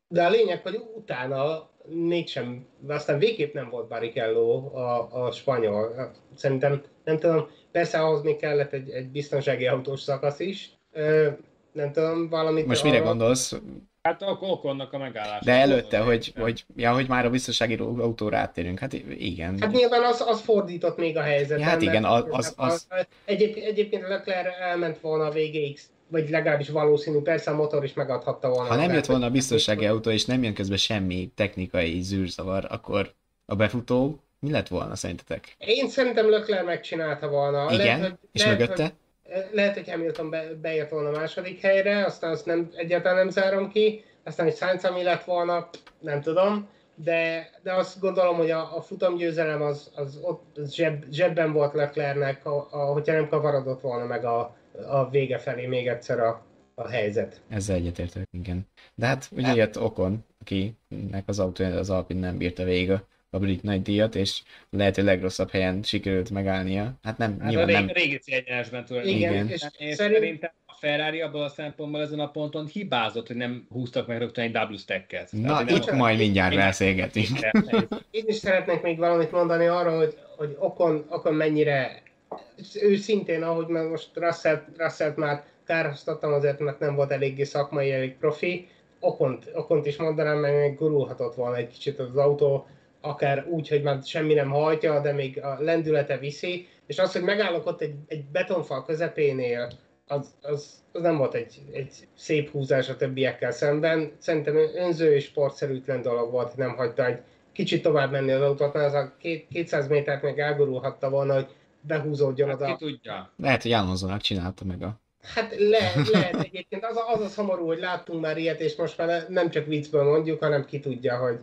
Speaker 4: De a lényeg, hogy utána mégsem, aztán végképp nem volt Barrichello a, a spanyol. Szerintem, nem tudom, persze ahhoz még kellett egy, egy biztonsági autós szakasz is. Ö, nem tudom, valamit...
Speaker 3: Most mire arra... gondolsz?
Speaker 5: Hát akkor Okonnak a megállás.
Speaker 3: De előtte, hogy, hogy, ja, hogy már a biztonsági autóra áttérünk, hát igen.
Speaker 4: Hát nyilván az, az fordított még a helyzetet. Ja,
Speaker 3: hát igen, az... az, az...
Speaker 4: Egyéb, egyébként Leclerc elment volna a végéig vagy legalábbis valószínű, persze a motor is megadhatta volna.
Speaker 3: Ha nem jött volna a biztonsági autó, és nem jön közben semmi technikai zűrzavar, akkor a befutó mi lett volna szerintetek?
Speaker 4: Én szerintem Leclerc megcsinálta volna.
Speaker 3: Igen, lehet, hogy, és lehet, mögötte?
Speaker 4: Hogy, lehet, hogy Hamilton be, beért volna a második helyre, aztán azt nem, egyáltalán nem zárom ki, aztán egy Sainz, ami lett volna, nem tudom, de, de azt gondolom, hogy a, a futamgyőzelem az, az ott zseb, zsebben volt Leclercnek, a, a, hogyha nem kavarodott volna meg a, a vége felé még egyszer a, a helyzet.
Speaker 3: Ezzel egyetértek, igen. De hát ugye jött Okon, akinek az autó az Alpin nem bírta végig a brit nagy díjat, és lehet, hogy legrosszabb helyen sikerült megállnia. Hát nem,
Speaker 5: hát
Speaker 3: nyilván
Speaker 5: a
Speaker 3: nem.
Speaker 5: régi cégyenesben
Speaker 4: tulajdonképpen. Igen,
Speaker 3: és,
Speaker 5: és szerintem a Ferrari abban a szempontból ezen a ponton hibázott, hogy nem húztak meg rögtön egy double stack-et.
Speaker 3: Na, itt nem... majd mindjárt beszélgetünk.
Speaker 4: Én is szeretnék még valamit mondani arra, hogy, hogy Okon, Okon mennyire őszintén, ahogy most Russell, Russell már kárhoztattam azért, mert nem volt eléggé szakmai, elég profi, Okont, Okont is mondanám, mert még gurulhatott volna egy kicsit az autó, akár úgy, hogy már semmi nem hajtja, de még a lendülete viszi, és az, hogy megállok ott egy, egy betonfal közepénél, az, az, az nem volt egy, egy szép húzás a többiekkel szemben. Szerintem önző és sportszerűtlen dolog volt, hogy nem hagyta egy kicsit tovább menni az autót, mert az a két, 200 métert még elgurulhatta volna, hogy behúzódjon
Speaker 5: hát
Speaker 4: az
Speaker 5: ki a... tudja.
Speaker 3: Lehet, hogy Alonsonak csinálta meg a
Speaker 4: Hát le, lehet egyébként. Az a, az a szomorú, hogy láttunk már ilyet, és most már nem csak viccből mondjuk, hanem ki tudja, hogy,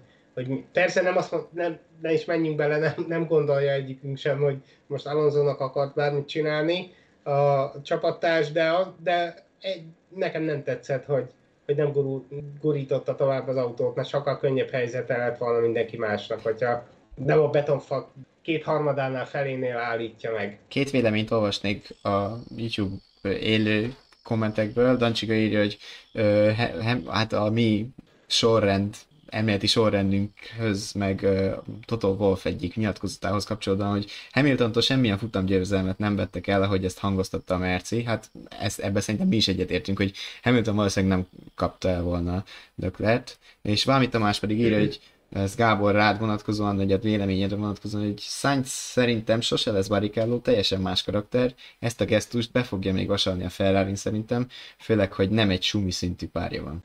Speaker 4: hogy persze nem azt mond, nem, ne is menjünk bele, nem, nem gondolja egyikünk sem, hogy most Alonsonak akart bármit csinálni a csapattárs, de, de egy, nekem nem tetszett, hogy, hogy nem gurul, gurította tovább az autót, mert sokkal könnyebb helyzete lett volna mindenki másnak, hogyha nem a betonfak két harmadánál felénél állítja meg.
Speaker 3: Két véleményt olvasnék a YouTube élő kommentekből. Dancsiga írja, hogy ö, he, he, hát a mi sorrend elméleti sorrendünkhöz, meg uh, Toto Wolf egyik nyilatkozatához kapcsolódóan, hogy Hamiltontól semmilyen futamgyőzelmet nem vettek el, ahogy ezt hangoztatta a Merci. Hát ezt, ebben szerintem mi is egyetértünk, hogy Hamilton valószínűleg nem kapta el volna Leclerc, és valami Tamás pedig írja, hogy ez Gábor rád vonatkozóan, vagy a véleményedre vonatkozóan, hogy Sainz szerintem sose lesz Barrichello, teljesen más karakter, ezt a gesztust be fogja még vasalni a ferrari szerintem, főleg, hogy nem egy sumi szintű párja van.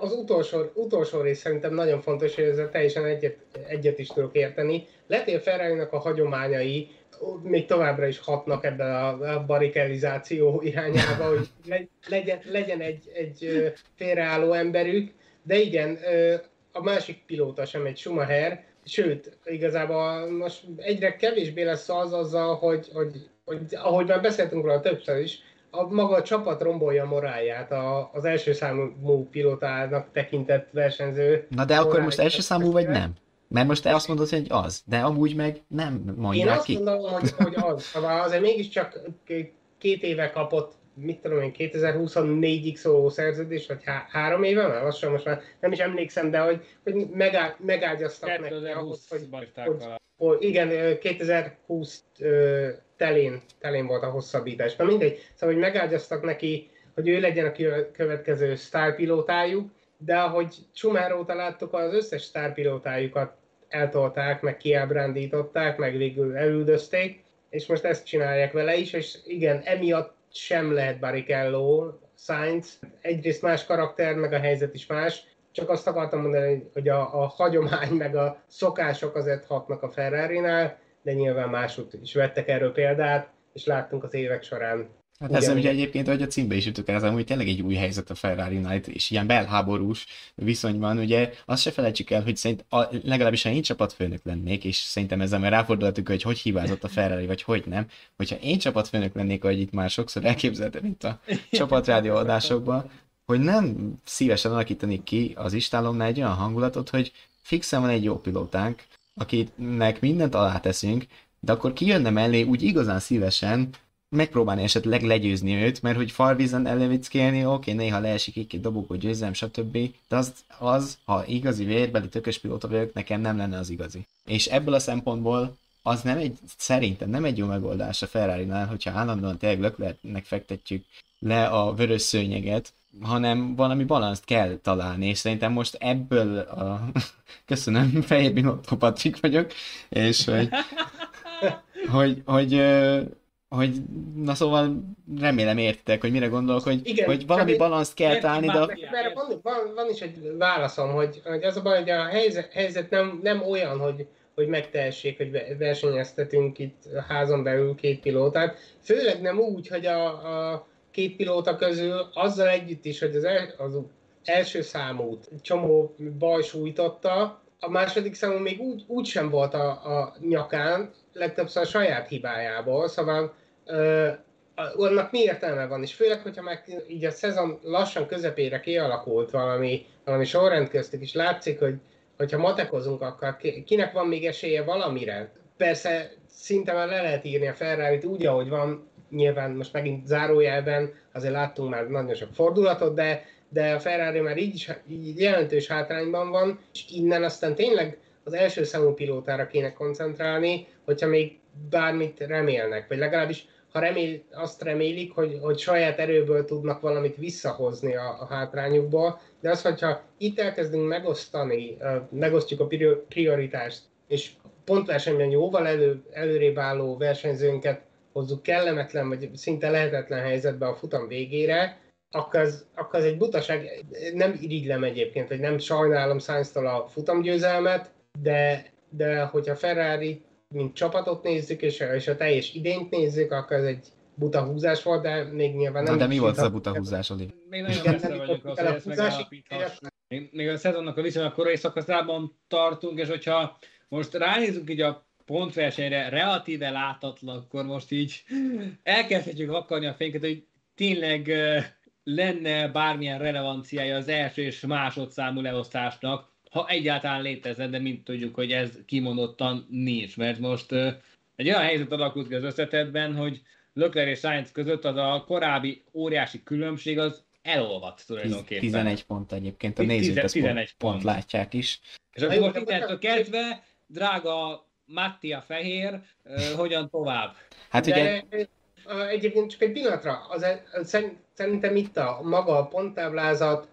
Speaker 4: Az utolsó, utolsó rész szerintem nagyon fontos, hogy ezzel teljesen egyet, egyet is tudok érteni. Letél ferrari a hagyományai még továbbra is hatnak ebben a barikelizáció irányába, hogy legyen, legyen egy, egy félreálló emberük, de igen, a másik pilóta sem egy Schumacher, sőt, igazából most egyre kevésbé lesz az azzal, hogy, hogy, hogy ahogy már beszéltünk róla többször is, a maga a csapat rombolja morálját, a, az első számú pilótának tekintett versenyző.
Speaker 3: Na de akkor most első számú vagy nem? Mert most te azt mondod, hogy az, de amúgy meg nem mondják
Speaker 4: Én azt ki. mondom, hogy, hogy az. Szóval azért mégiscsak két éve kapott mit tudom én, 2024-ig szóló szerződés, vagy há- három éve már, lassan most már nem is emlékszem, de hogy, hogy megáll, megágyaztak neki ahhoz, hogy, hogy, hogy, igen, 2020 telén, telén volt a hosszabbítás. Na mindegy, szóval hogy megágyaztak neki, hogy ő legyen a következő sztárpilótájuk, de ahogy Schumacher óta láttuk, az összes sztárpilótájukat eltolták, meg kiábrándították, meg végül elüldözték, és most ezt csinálják vele is, és igen, emiatt sem lehet Barrichello, Sainz. Egyrészt más karakter, meg a helyzet is más. Csak azt akartam mondani, hogy a, a hagyomány, meg a szokások azért hatnak a Ferrari-nál, de nyilván másút is vettek erről példát, és láttunk az évek során
Speaker 3: Hát ez ugye egyébként, hogy a címbe is el, ez amúgy tényleg egy új helyzet a ferrari Night, és ilyen belháborús viszonyban, ugye azt se felejtsük el, hogy szerint a, legalábbis ha én csapatfőnök lennék, és szerintem ezzel már ráfordulhatunk, hogy hogy hibázott a Ferrari, vagy hogy nem, hogyha én csapatfőnök lennék, ahogy itt már sokszor elképzeltem itt a csapatrádió adásokban, hogy nem szívesen alakítanék ki az istálomnál egy olyan hangulatot, hogy fixen van egy jó pilótánk, akinek mindent aláteszünk, de akkor kijönne mellé úgy igazán szívesen, megpróbálni esetleg legyőzni őt, mert hogy farvízen elevickélni, oké, néha leesik egy-két dobogó győzem, stb. De az, az, ha igazi vérbeli tökös pilóta vagyok, nekem nem lenne az igazi. És ebből a szempontból az nem egy, szerintem nem egy jó megoldás a Ferrari-nál, hogyha állandóan tényleg Leclercnek fektetjük le a vörös szőnyeget, hanem valami balanszt kell találni, és szerintem most ebből a... Köszönöm, Fehér Binotto Patrik vagyok, és hogy, hogy, hogy, hogy na szóval remélem értitek, hogy mire gondolok, hogy, Igen, hogy valami balanszt kell találni, de...
Speaker 4: Mert van, van, van, is egy válaszom, hogy, hogy az a baj, hogy a helyzet, helyzet nem, nem olyan, hogy, hogy megtehessék, hogy versenyeztetünk itt házon belül két pilótát. Főleg nem úgy, hogy a, a két pilóta közül azzal együtt is, hogy az, el, az első számút csomó baj sújtotta, a második számú még úgy, úgy sem volt a, a nyakán, legtöbbször a saját hibájából, szóval annak mi értelme van, és főleg, hogyha meg így a szezon lassan közepére kialakult valami, valami sorrend köztük, és látszik, hogy, hogyha matekozunk, akkor kinek van még esélye valamire? Persze szinte már le lehet írni a ferrari úgy, ahogy van, nyilván most megint zárójelben, azért láttunk már nagyon sok fordulatot, de, de a Ferrari már így, is, így jelentős hátrányban van, és innen aztán tényleg az első számú pilótára kéne koncentrálni, hogyha még bármit remélnek, vagy legalábbis ha remél, azt remélik, hogy, hogy saját erőből tudnak valamit visszahozni a, a hátrányukból, de az, hogyha itt elkezdünk megosztani, megosztjuk a prioritást, és pontversenyben jóval elő, előrébb álló versenyzőnket hozzuk kellemetlen, vagy szinte lehetetlen helyzetbe a futam végére, akkor az, akkor az egy butaság. Nem irigylem egyébként, vagy nem sajnálom sainz a futamgyőzelmet, de, de hogyha Ferrari mint csapatot nézzük, és a, és a teljes idényt nézzük, akkor ez egy buta húzás volt, de még nyilván nem...
Speaker 3: Na, de mi volt az a buta húzás, Oli?
Speaker 5: Még nagyon messze vagyunk az, hogy ezt megállapíthassuk. Még a szezonnak a viszonylag korai szakaszában tartunk, és hogyha most ránézünk így a pontversenyre relatíve látatlan, akkor most így elkezdhetjük akarni a fényket, hogy tényleg lenne bármilyen relevanciája az első és másodszámú leosztásnak, ha egyáltalán létezne, de mint tudjuk, hogy ez kimondottan nincs, mert most egy olyan helyzet alakult ki az összetetben, hogy Lökler és Sainz között az a korábbi óriási különbség az elolvadt tulajdonképpen.
Speaker 3: 11 pont egyébként, a nézők 11 pont, pont látják is.
Speaker 5: És akkor most innentől kezdve, drága Mattia Fehér, hogyan tovább?
Speaker 4: Hát De, ugye... Egyébként csak egy pillanatra, az, az, szerintem itt a maga a ponttáblázat,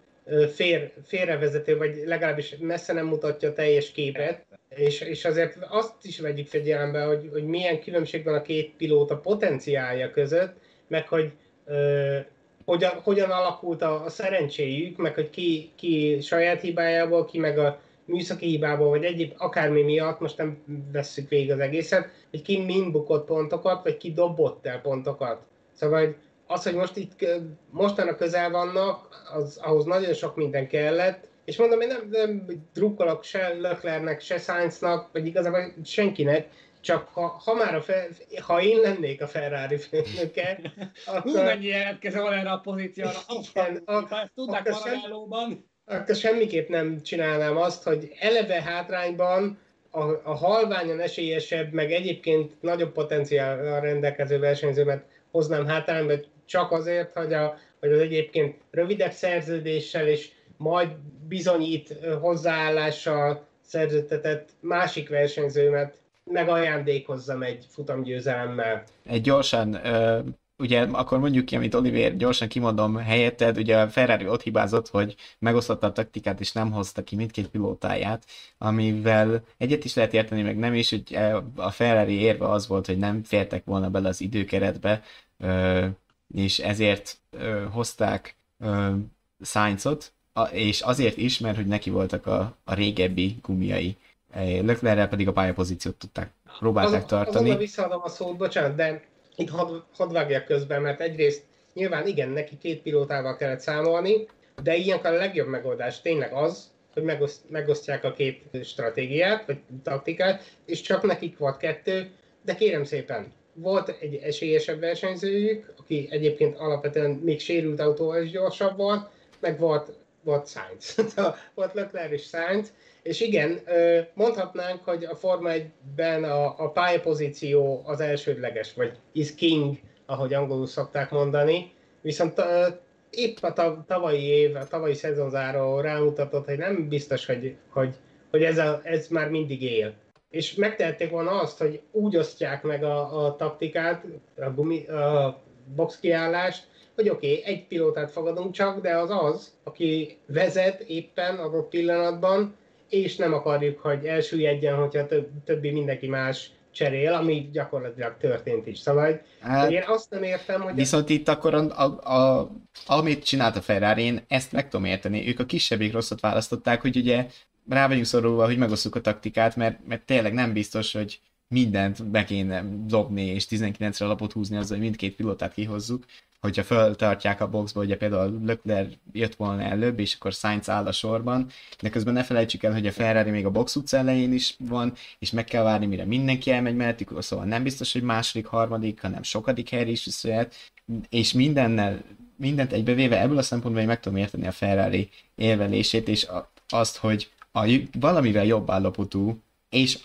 Speaker 4: fér, félrevezető, vagy legalábbis messze nem mutatja a teljes képet, és, és azért azt is vegyük figyelembe, hogy, hogy milyen különbség van a két pilóta potenciálja között, meg hogy ö, hogyan, hogyan alakult a, a szerencséjük, meg hogy ki, ki saját hibájából, ki meg a műszaki hibából, vagy egyéb akármi miatt, most nem vesszük végig az egészet, hogy ki mind bukott pontokat, vagy ki dobott el pontokat. Szóval hogy az, hogy most itt mostanra közel vannak, az, ahhoz nagyon sok minden kellett, és mondom, én nem, nem drukkolok se Löklernek, se Sainznak, vagy igazából senkinek, csak ha, ha már a fel, ha én lennék a Ferrari főnöke,
Speaker 5: akkor... Hú, mennyi jelentkező van erre a pozícióra? Igen, a,
Speaker 4: ha tudnák akkor, akkor semmiképp nem csinálnám azt, hogy eleve hátrányban a, a halványan esélyesebb, meg egyébként nagyobb potenciál rendelkező versenyzőmet hoznám hátrányba, csak azért, hogy, a, hogy az egyébként rövidebb szerződéssel és majd bizonyít hozzáállással szerződtetett másik versenyzőmet megajándékozzam egy futamgyőzelemmel.
Speaker 3: Egy gyorsan, ugye akkor mondjuk ki, amit Oliver gyorsan kimondom helyetted, ugye a Ferrari ott hibázott, hogy megosztotta a taktikát, és nem hozta ki mindkét pilótáját, amivel egyet is lehet érteni, meg nem is, hogy a Ferrari érve az volt, hogy nem fértek volna bele az időkeretbe, és ezért ö, hozták ö, Sainzot, és azért is, mert hogy neki voltak a, a régebbi gumiai. Leclerrel pedig a pályapozíciót tudták, próbálták az, tartani.
Speaker 4: Azonnal visszaadom a szót, bocsánat, de itt hadd had vágjak közben, mert egyrészt nyilván igen, neki két pilótával kellett számolni, de ilyenkor a legjobb megoldás tényleg az, hogy megoszt, megosztják a két stratégiát, vagy taktikát, és csak nekik volt kettő, de kérem szépen, volt egy esélyesebb versenyzőjük, aki egyébként alapvetően még sérült autóval is gyorsabb volt, meg volt, volt Sainz. volt Leclerc és Sainz, és igen, mondhatnánk, hogy a Forma 1-ben a, a pályapozíció az elsődleges, vagy is king, ahogy angolul szokták mondani, viszont épp a tavalyi év, a tavalyi szezonzáró rámutatott, hogy nem biztos, hogy, hogy, hogy ez, a, ez már mindig él és megtehették volna azt, hogy úgy osztják meg a, a taktikát, a, gumi, a box kiállást, hogy oké, okay, egy pilótát fogadunk csak, de az az, aki vezet éppen adott pillanatban, és nem akarjuk, hogy elsüllyedjen, hogyha több, többi mindenki más cserél, ami gyakorlatilag történt is. Szóval hát, én azt nem értem, hogy...
Speaker 3: Viszont ez... itt akkor a, a, a, amit csinált a Ferrari, én ezt meg tudom érteni. Ők a kisebbik rosszat választották, hogy ugye rá vagyunk szorulva, hogy megosztjuk a taktikát, mert, mert tényleg nem biztos, hogy mindent be kéne dobni, és 19-re lapot húzni azzal, hogy mindkét pilotát kihozzuk, hogyha föltartják a boxba, ugye például Leclerc jött volna előbb, és akkor Sainz áll a sorban, de közben ne felejtsük el, hogy a Ferrari még a box utca elején is van, és meg kell várni, mire mindenki elmegy mellettük, szóval nem biztos, hogy második, harmadik, hanem sokadik helyre is visszajöhet, és mindennel, mindent egybevéve ebből a szempontból én meg tudom érteni a Ferrari érvelését, és azt, hogy a, valamivel jobb állapotú, és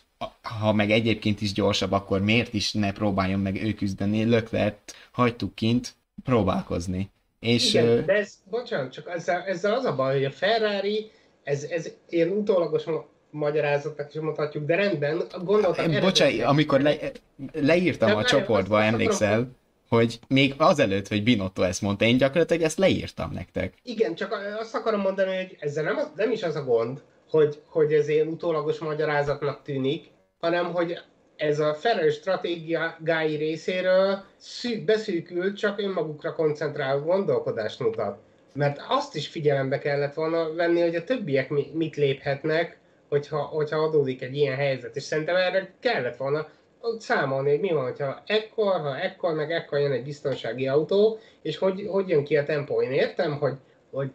Speaker 3: ha meg egyébként is gyorsabb, akkor miért is ne próbáljon meg ő küzdeni? Löklert hagytuk kint próbálkozni. És,
Speaker 4: Igen, de ez, bocsánat, csak ezzel, ezzel az a baj, hogy a Ferrari, ez, ez ilyen utólagos magyarázatnak is mondhatjuk, de rendben, gondoltam...
Speaker 3: Bocsánat, amikor le, leírtam de a csoportba, emlékszel, hogy még azelőtt, hogy Binotto ezt mondta, én gyakorlatilag ezt leírtam nektek.
Speaker 4: Igen, csak azt akarom mondani, hogy ezzel nem, nem is az a gond, hogy, hogy ez ilyen utólagos magyarázatnak tűnik, hanem hogy ez a Ferrari stratégiái részéről szűk, beszűkült, csak önmagukra koncentráló gondolkodást mutat. Mert azt is figyelembe kellett volna venni, hogy a többiek mit léphetnek, hogyha, hogyha adódik egy ilyen helyzet. És szerintem erre kellett volna számolni, hogy mi van, hogyha ekkor, ha ekkor, meg ekkor jön egy biztonsági autó, és hogy, hogy jön ki a tempó. Én értem, hogy, hogy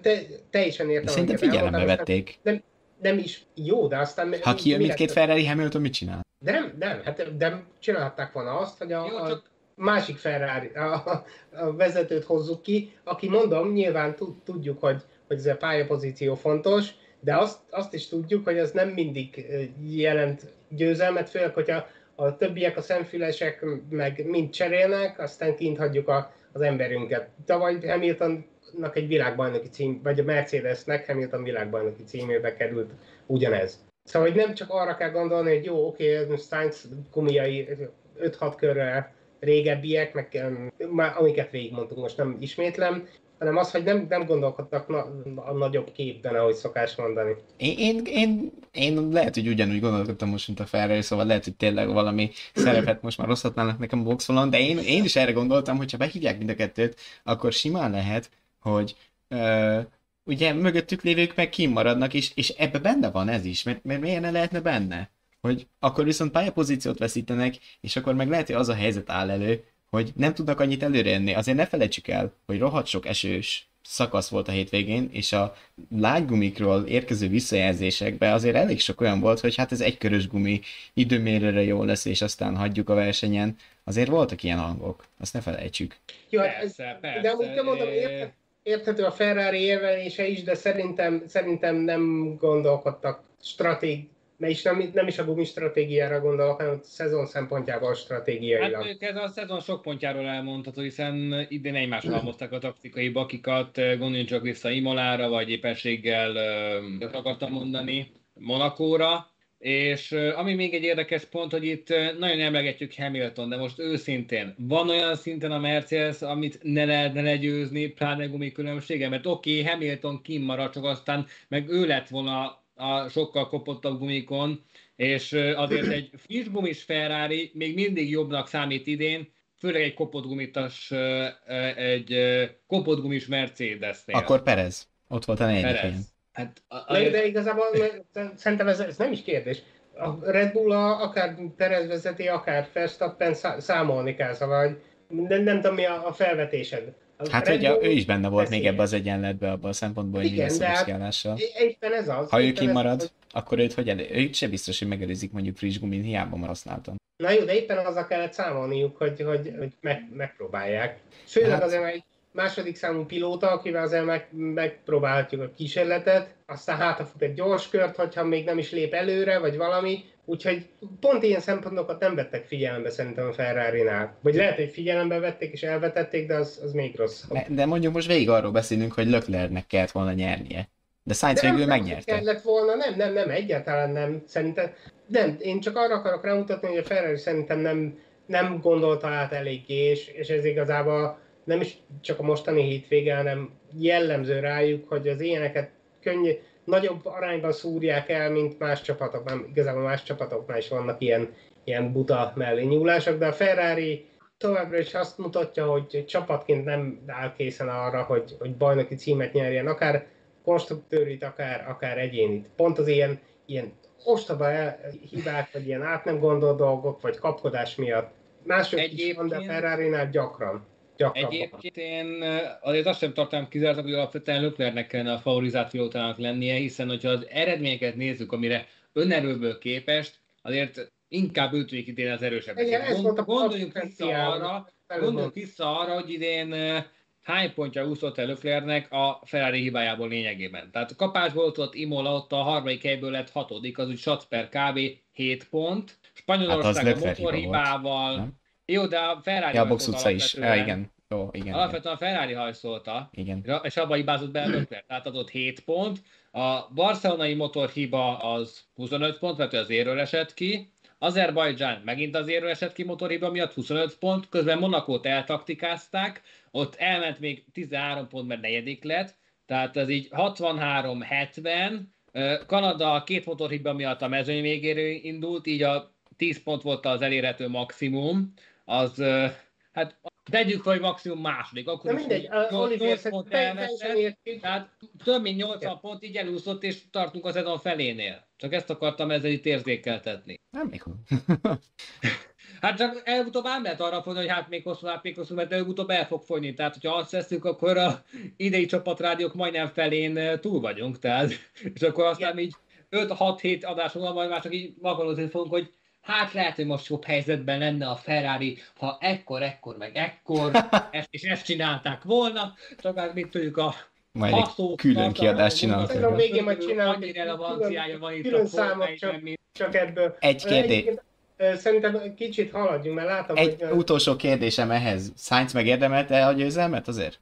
Speaker 4: te, teljesen értem.
Speaker 3: Szerintem figyelembe vették.
Speaker 4: Nem, nem is jó, de aztán...
Speaker 3: Ha kijön mindkét Ferrari Hamilton, mit csinál?
Speaker 4: De nem, nem, hát de csinálhatták volna azt, hogy a, jó, csak... a másik Ferrari, a, a vezetőt hozzuk ki, aki mondom, nyilván tudjuk, hogy, hogy ez a pályapozíció fontos, de azt, azt is tudjuk, hogy ez nem mindig jelent győzelmet, főleg, hogyha a többiek, a szemfülesek meg mind cserélnek, aztán kint hagyjuk a, az emberünket. Tavaly Hamiltonnak egy világbajnoki cím, vagy a Mercedesnek Hamilton világbajnoki címébe került ugyanez. Szóval, hogy nem csak arra kell gondolni, hogy jó, oké, okay, Sainz gumiai 5-6 körre régebbiek, meg amiket végigmondtunk, most nem ismétlem, hanem az, hogy nem, nem gondolkodtak na, a nagyobb képben, ahogy szokás mondani.
Speaker 3: Én, én, én, én lehet, hogy ugyanúgy gondolkodtam most, mint a Ferrari, szóval lehet, hogy tényleg valami szerepet most már rosszatnának nekem boxolon, de én, én is erre gondoltam, hogy ha behívják mind a kettőt, akkor simán lehet, hogy uh, ugye mögöttük lévők meg kimaradnak, és, és ebbe benne van ez is, mert, mert miért ne lehetne benne? Hogy akkor viszont pályapozíciót veszítenek, és akkor meg lehet, hogy az a helyzet áll elő, hogy nem tudnak annyit előrejönni. Azért ne felejtsük el, hogy rohadt sok esős szakasz volt a hétvégén, és a lágygumikról érkező visszajelzésekben azért elég sok olyan volt, hogy hát ez egy körös gumi, időmérőre jó lesz, és aztán hagyjuk a versenyen. Azért voltak ilyen hangok, azt ne felejtsük.
Speaker 4: Jó, hát persze, ez, persze. de amúgy mondom, érted, érthető a Ferrari érvelése is, de szerintem, szerintem nem gondolkodtak stratég, is nem, nem is a gumi stratégiára gondolok, hanem a szezon szempontjából stratégiailag.
Speaker 5: Hát ez a szezon sok pontjáról elmondható, hiszen idén egymásra halmozták a taktikai bakikat, gondoljunk csak vissza Imolára, vagy éppenséggel akartam mondani, Monakóra, és ami még egy érdekes pont, hogy itt nagyon emlegetjük Hamilton, de most őszintén, van olyan szinten a Mercedes, amit ne lehetne legyőzni, pláne gumi különbsége, mert oké, okay, Hamilton kimarad, csak aztán meg ő lett volna a sokkal kopottabb gumikon, és azért egy friss gumis Ferrari még mindig jobbnak számít idén, főleg egy kopott gumitas, egy kopott gumis Mercedesnél.
Speaker 3: Akkor Perez. Ott volt a negyedik
Speaker 4: Hát, a, a... De igazából szerintem ez, ez nem is kérdés. A Red Bull a, akár Perez vezeti, akár Verstappen számolni kell, szóval nem, nem tudom mi a, a felvetésed.
Speaker 3: Hát, hogy ő is benne volt még ebbe az egyenletbe, abban a szempontból, hogy Igen, mi lesz a hát
Speaker 4: éppen ez az.
Speaker 3: Ha ő kimarad, hogy... akkor őt hogy elő, őt se biztos, hogy megelőzik mondjuk friss gumin, hiába már használtam.
Speaker 4: Na jó, de éppen azzal kellett számolniuk, hogy, hogy, hogy meg, megpróbálják. Főleg hát... azért, mert egy második számú pilóta, akivel azért meg, megpróbálhatjuk a kísérletet, aztán hátafut egy gyors kört, hogyha még nem is lép előre, vagy valami, Úgyhogy pont ilyen szempontokat nem vettek figyelembe szerintem a Ferrari-nál. Vagy lehet, hogy figyelembe vették és elvetették, de az, az még rossz.
Speaker 3: De, de mondjuk most végig arról beszélünk, hogy Leclercnek kellett volna nyernie. De Sainz de végül megnyerte.
Speaker 4: kellett volna, nem, nem, nem, egyáltalán nem. Szerintem, nem, én csak arra akarok rámutatni, hogy a Ferrari szerintem nem, nem gondolta át eléggé, és, és ez igazából nem is csak a mostani hétvége, hanem jellemző rájuk, hogy az ilyeneket könnyű, nagyobb arányban szúrják el, mint más csapatokban. Igazából más csapatoknál is vannak ilyen, ilyen buta mellé nyúlások, de a Ferrari továbbra is azt mutatja, hogy csapatként nem áll készen arra, hogy, hogy bajnoki címet nyerjen, akár konstruktőrit, akár, akár egyénit. Pont az ilyen, ilyen ostoba hibák, vagy ilyen át nem gondolt dolgok, vagy kapkodás miatt. Mások is van, de a Ferrari-nál gyakran.
Speaker 5: Egyébként én azért azt sem tartom kizártak, hogy alapvetően Löklernek kellene a favorizációtának lennie, hiszen hogyha az eredményeket nézzük, amire önerőből képest, azért inkább ő tűnik idén az erősebb.
Speaker 4: Igen, ez
Speaker 5: Gond, gondoljunk vissza arra, gondoljunk vissza arra, hogy idén hány pontja úszott el Leclercnek a Ferrari hibájából lényegében. Tehát a kapásból ott Imola, ott a harmadik helyből lett hatodik, az úgy satsz per kb. 7 pont. Spanyolország hát a motorhibával. Jó, de a Ferrari
Speaker 3: Ja, a box utca is. Ja, igen. Jó,
Speaker 5: igen. Alapvetően a Ferrari hajszolta,
Speaker 3: igen.
Speaker 5: és abba hibázott be Leclerc, tehát adott 7 pont. A barcelonai motorhiba az 25 pont, mert az éről esett ki, Azerbajdzsán megint az érő esett ki motorhiba miatt 25 pont, közben Monakót eltaktikázták, ott elment még 13 pont, mert negyedik lett, tehát ez így 63-70, Kanada két motorhiba miatt a mezőny végéről indult, így a 10 pont volt az elérhető maximum, az hát Tegyük hogy maximum második, akkor
Speaker 4: De mindegy, a Olivier
Speaker 5: pont elveszett, tehát több mint 80 pont így elúszott, és tartunk az szezon felénél. Csak ezt akartam ezzel itt érzékeltetni.
Speaker 3: Nem még
Speaker 5: Hát csak előbb-utóbb ám lehet arra fogni, hogy hát még hosszú, hát még hosszú, mert előbb-utóbb el fog folyni. Tehát, hogyha azt veszük, akkor a idei csapatrádiók majdnem felén túl vagyunk. Tehát, és akkor aztán így 5-6-7 adáson majd már csak így magalozni fogunk, hogy hát lehet, hogy most jobb helyzetben lenne a Ferrari, ha ekkor, ekkor, meg ekkor, ezt, és ezt csinálták volna, csak mit tudjuk a
Speaker 3: majd egy külön kiadást csinálunk.
Speaker 4: A végén majd csinálunk
Speaker 5: Annyi relevanciája van itt
Speaker 4: külön számot csak, csak ebből.
Speaker 3: Egy kérdés.
Speaker 4: Szerintem kicsit haladjunk, mert látom,
Speaker 3: Egy hogy... utolsó kérdésem ehhez. Sainz megérdemelte a győzelmet azért?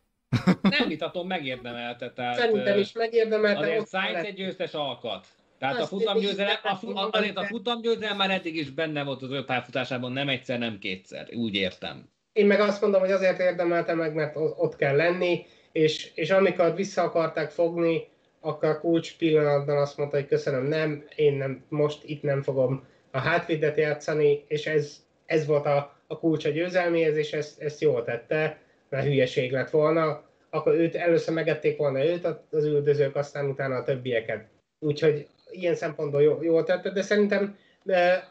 Speaker 5: Nem vitatom, megérdemelte. Tehát,
Speaker 4: Szerintem is megérdemelte.
Speaker 5: Azért Sainz egy győztes alkat. Tehát a futamgyőzelem, a, azért a futamgyőzelem már eddig is benne volt az ő pályafutásában, nem egyszer, nem kétszer, úgy értem.
Speaker 4: Én meg azt mondom, hogy azért érdemelte meg, mert ott kell lenni, és, és amikor vissza akarták fogni, akkor a kulcs pillanatban azt mondta, hogy köszönöm, nem, én nem, most itt nem fogom a hátvédet játszani, és ez, ez volt a, a kulcs a győzelméhez, és ezt, ezt jól tette, mert hülyeség lett volna. Akkor őt először megették volna őt, az üldözők, aztán utána a többieket. Úgyhogy ilyen szempontból jól, jól tette, de szerintem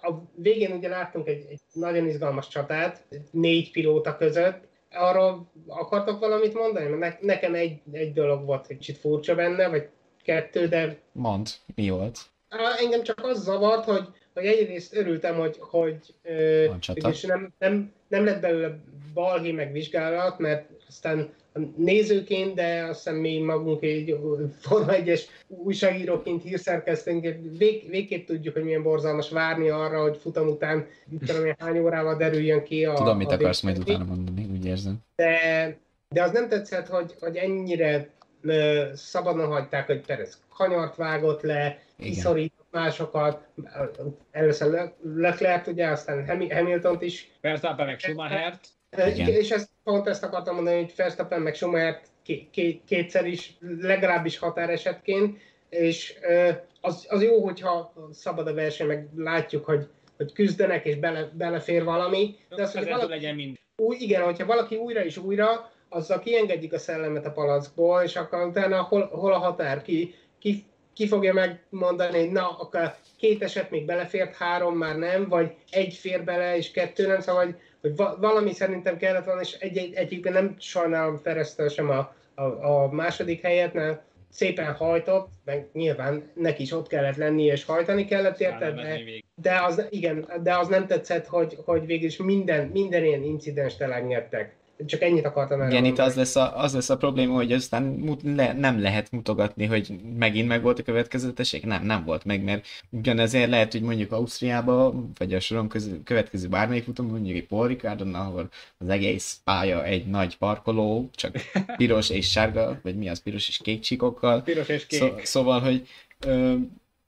Speaker 4: a végén ugye láttunk egy, egy nagyon izgalmas csatát, négy pilóta között, arról akartok valamit mondani? Mert nekem egy, egy dolog volt egy kicsit furcsa benne, vagy kettő, de...
Speaker 3: Mond, mi volt?
Speaker 4: Engem csak az zavart, hogy, hogy egyrészt örültem, hogy, hogy és nem, nem, nem lett belőle balhé meg vizsgálat, mert aztán nézőként, de azt hiszem mi magunk egy Forma 1-es újságíróként, hírszerkesztőnk, vég, végképp tudjuk, hogy milyen borzalmas várni arra, hogy futam után tudom én hány órával derüljön ki a
Speaker 3: Tudom, mit
Speaker 4: a
Speaker 3: akarsz majd utána mondani, úgy érzem.
Speaker 4: De, de az nem tetszett, hogy, hogy ennyire szabadon hagyták, hogy Perez kanyart vágott le, kiszorított másokat, először Leclerc, ugye, aztán Hamilton-t is.
Speaker 5: Persze, meg Schumachert.
Speaker 4: Igen. És ezt, pont ezt akartam mondani, hogy Verstappen meg Schumacher kétszer is, legalábbis határesetként, és az, az jó, hogyha szabad a verseny, meg látjuk, hogy, hogy küzdenek, és bele, belefér valami.
Speaker 5: De az, hogy valaki, legyen mind.
Speaker 4: Új, igen, hogyha valaki újra és újra, azzal kiengedjük a szellemet a palackból, és akkor utána hol, hol a határ, ki, ki, ki fogja megmondani, hogy na, akkor két eset még belefért, három már nem, vagy egy fér bele, és kettő nem, szóval hogy hogy va- valami szerintem kellett volna, és egy, egy, egyébként nem sajnálom Feresztel sem a, a, a második helyet, mert szépen hajtott, meg nyilván neki is ott kellett lenni, és hajtani kellett érte, de, de, az, igen, de az nem tetszett, hogy, hogy végül is minden, minden ilyen incidens elengedtek. Csak ennyit akartam
Speaker 3: el. Igen, itt az lesz, a, az lesz a probléma, hogy aztán mut, le, nem lehet mutogatni, hogy megint meg volt a következetesség. Nem, nem volt meg, mert ugyanezért lehet, hogy mondjuk Ausztriába, vagy a soron közül, következő bármelyik futam, mondjuk egy Paul Ricardon, ahol az egész pálya egy nagy parkoló, csak piros és sárga, vagy mi az, piros és kék csíkokkal.
Speaker 5: Piros és kék. Szó,
Speaker 3: szóval, hogy ö,